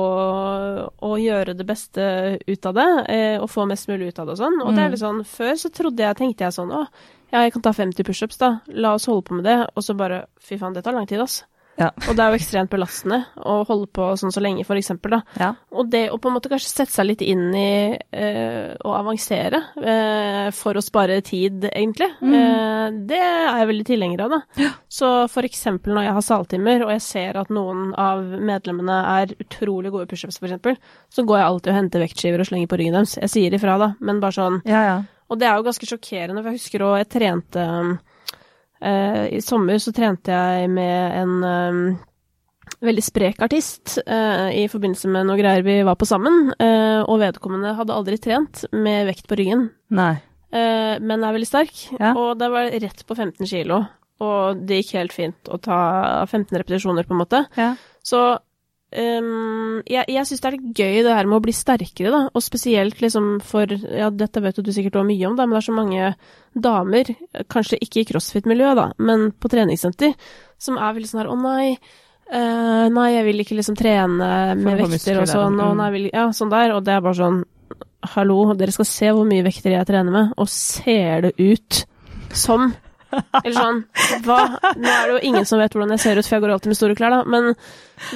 å gjøre det beste ut av det, eh, og få mest mulig ut av det og sånn. Og det er Mm. litt sånn, før så trodde jeg, tenkte jeg sånn, å, ja, jeg kan ta 50 pushups da, la oss holde på med det, og så bare, fy faen, det tar lang tid, ass. Ja. Og det er jo ekstremt belastende å holde på sånn så lenge, for eksempel, da. Ja. Og det å på en måte kanskje sette seg litt inn i eh, å avansere eh, for å spare tid, egentlig, Mm. eh, det er jeg veldig tilhenger av, da. Så for eksempel når jeg har saltimer, og jeg ser at noen av medlemmene er utrolig gode pushups, for eksempel, så går jeg alltid og henter vektskiver og slenger på ryggen deres. Jeg sier ifra, da, men bare sånn Ja, ja. og det er jo ganske sjokkerende, for jeg husker òg jeg trente I sommer så trente jeg med en eh, veldig sprek artist uh, i forbindelse med noe greier vi var på sammen, uh, og vedkommende hadde aldri trent med vekt på ryggen, Nei. Uh, men er veldig sterk, Ja. og det var rett på 15 kilo. Og det gikk helt fint å ta 15 repetisjoner, på en måte. Ja. Så ehm, jeg, jeg syns det er litt gøy det her med å bli sterkere, da. Og spesielt liksom for Ja, dette vet du sikkert også mye om, da, men det er så mange damer, kanskje ikke i crossfit-miljøet, da, men på treningssenter, som er veldig sånn her Å nei. Uh, nei, jeg vil ikke liksom trene med vekter og sånn, og mm. nei, vil, ja, sånn der, og det er bare sånn Hallo, dere skal se hvor mye vekter jeg trener med, og ser det ut som eller sånn Hva? Nå er det jo ingen som vet hvordan jeg ser ut, for jeg går alltid med store klær, da. Men,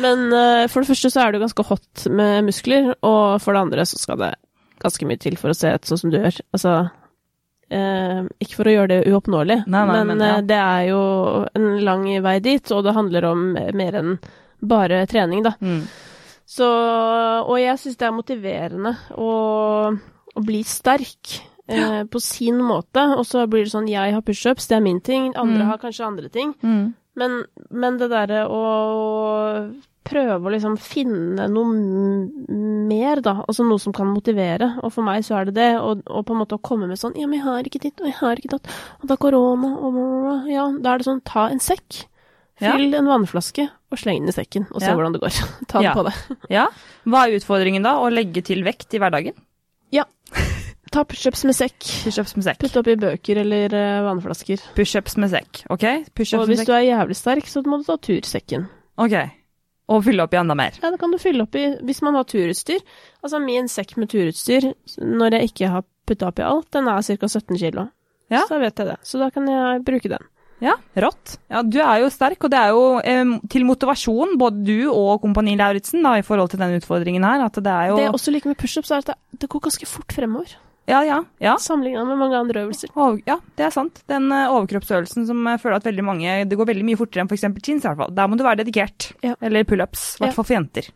men eh, for det første så er det jo ganske hot med muskler, og for det andre så skal det ganske mye til for å se ut sånn som du gjør. Altså eh, Ikke for å gjøre det uoppnåelig, Nei, nei, men, men ja. eh, det er jo en lang vei dit, og det handler om mer enn bare trening, da. Mm. Så, og jeg syns det er motiverende å, å bli sterk eh, på sin måte. Og så blir det sånn jeg har pushups, det er min ting, andre Mm. har kanskje andre ting. Mm. Men, men det derre å prøve å liksom finne noe mer, da. Altså noe som kan motivere. Og for meg så er det det. Og, og på en måte å komme med sånn Ja, men jeg har ikke ditt, og jeg har ikke datt, og det er korona, og bla, bla, bla. Ja, da er det sånn ta en sekk. Ja. Fyll en vannflaske og sleng den i sekken, og se Ja. hvordan det går. Ta den Ja. på det. Ja. Hva er utfordringen da? Å legge til vekt i hverdagen? Ta pushups med sekk. Pushups med sekk. Putte oppi bøker eller eh, vannflasker. Pushups med sekk, OK? Push Og hvis du er jævlig sterk, så må du ta tursekken. OK. Og fylle opp i enda mer. Ja, det kan du fylle opp i hvis man har turutstyr. Altså min sekk med turutstyr, når jeg ikke har putta oppi alt, den er ca. 17 kilo. Ja. Så da vet jeg det. Så da kan jeg bruke den. Ja, rått. Ja, du er jo sterk, og det er jo eh, til motivasjon, både du og Kompani Lauritzen, i forhold til den utfordringen her, at det er jo Det jeg også liker med pushups, er at det, det går ganske fort fremover. Ja, ja, ja. Sammenligna med mange andre øvelser. Over, ja, det er sant. Den eh, overkroppsøvelsen som jeg føler at veldig mange Det går veldig mye fortere enn f.eks. chins, i hvert fall. Der må du være dedikert. Ja. Eller pullups, i hvert Ja. fall for jenter.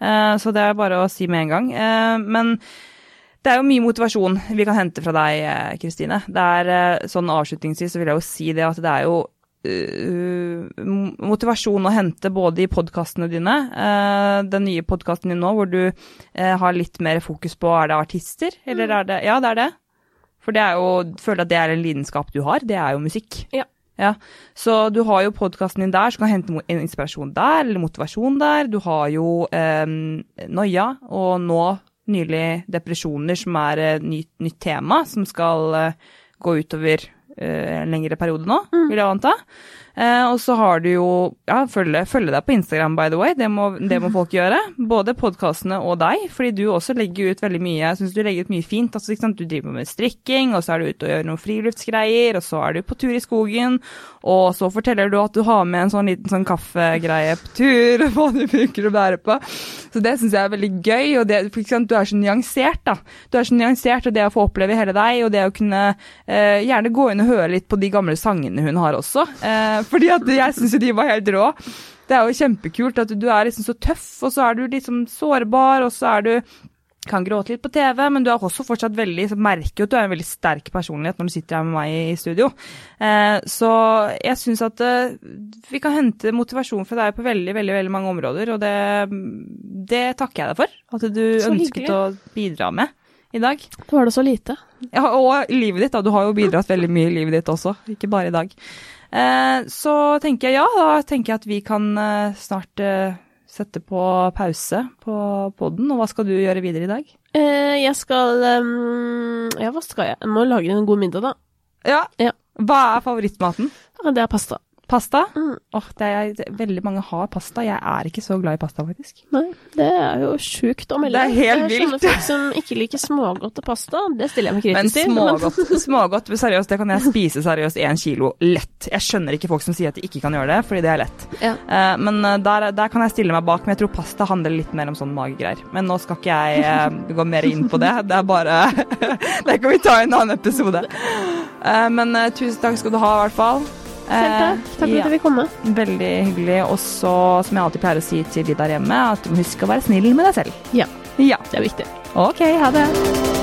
Uh, så det er bare å si med en gang. Uh, men det er jo mye motivasjon vi kan hente fra deg, Kristine. Det er uh, sånn avslutningsvis så vil jeg jo si det at det er jo motivasjon å hente både i podkastene dine, eh, den nye podkasten din nå hvor du eh, har litt mer fokus på er det artister, eller er det Ja, det er det. For det er jo, føler at det er en lidenskap du har, det er jo musikk. Ja. Ja, Så du har jo podkasten din der, som kan hente en inspirasjon der, eller motivasjon der. Du har jo eh, noia, og nå nylig depresjoner, som er et nytt, nytt tema, som skal eh, gå utover eh, en lengre periode nå, vil jeg anta. Eh, og så har du jo Ja, følge, følge deg på Instagram, by the way. Det må, det må folk gjøre. Både podkastene og deg, fordi du også legger ut veldig mye. Jeg syns du legger ut mye fint. Altså? Du driver med strikking, og så er du ute og gjør noen friluftsgreier, og så er du på tur i skogen, og så forteller du at du har med en sånn liten sånn kaffegreie på tur, og hva du bruker å bære på. Så det syns jeg er veldig gøy, og det, sant? du er så nyansert, da. Du er så nyansert, og det å få oppleve hele deg, og det å kunne eh, gjerne gå inn og høre litt på de gamle sangene hun har også. Eh, fordi at jeg syns jo de var helt rå. Det er jo kjempekult at du er liksom så tøff, og så er du liksom sårbar, og så er du kan gråte litt på TV, men du er også fortsatt veldig, så merker jo at du er en veldig sterk personlighet når du sitter her med meg i studio. Eh, så jeg syns at eh, vi kan hente motivasjon fra deg på veldig, veldig veldig mange områder, og det, det takker jeg deg for. At du Så ønsket hyggelig. å bidra med i dag. Du har det så lite. Ja, og livet ditt, da. Du har jo bidratt veldig mye i livet ditt også, ikke bare i dag. Eh, så tenker jeg ja, da tenker jeg at vi kan eh, snart eh, sette på pause på podden. Og hva skal du gjøre videre i dag? Jeg skal Ja, hva skal jeg? Jeg må lage en god middag, da. Ja. Ja. Hva er favorittmaten? Det er pasta. Pasta? Mm. Oh, det er, veldig mange har pasta. Jeg er ikke så glad i pasta, faktisk. Nei, det er jo sjukt å melde. Det er helt vilt. Jeg skjønner folk som ikke liker smågodt og pasta. Det stiller jeg meg kritisk til. smågodt, smågodt seriøst, det kan jeg spise seriøst én kilo lett. Jeg skjønner ikke folk som sier at de ikke kan gjøre det, fordi det er lett. Ja. Uh, men eh, der, der kan jeg stille meg bak. Men jeg tror pasta handler litt mer om sånn magegreier. Men nå skal ikke jeg uh, gå mer inn på det. Det er bare Det kan vi ta i en annen episode. Uh, men tusen takk skal du ha, i hvert fall. Selv takk. Takk for ja, at du vil komme. Veldig hyggelig. Og så, som jeg alltid pleier å si til de der hjemme, at du må huske å være snill med deg selv. Ja. Ja. Det er viktig. OK, ha det.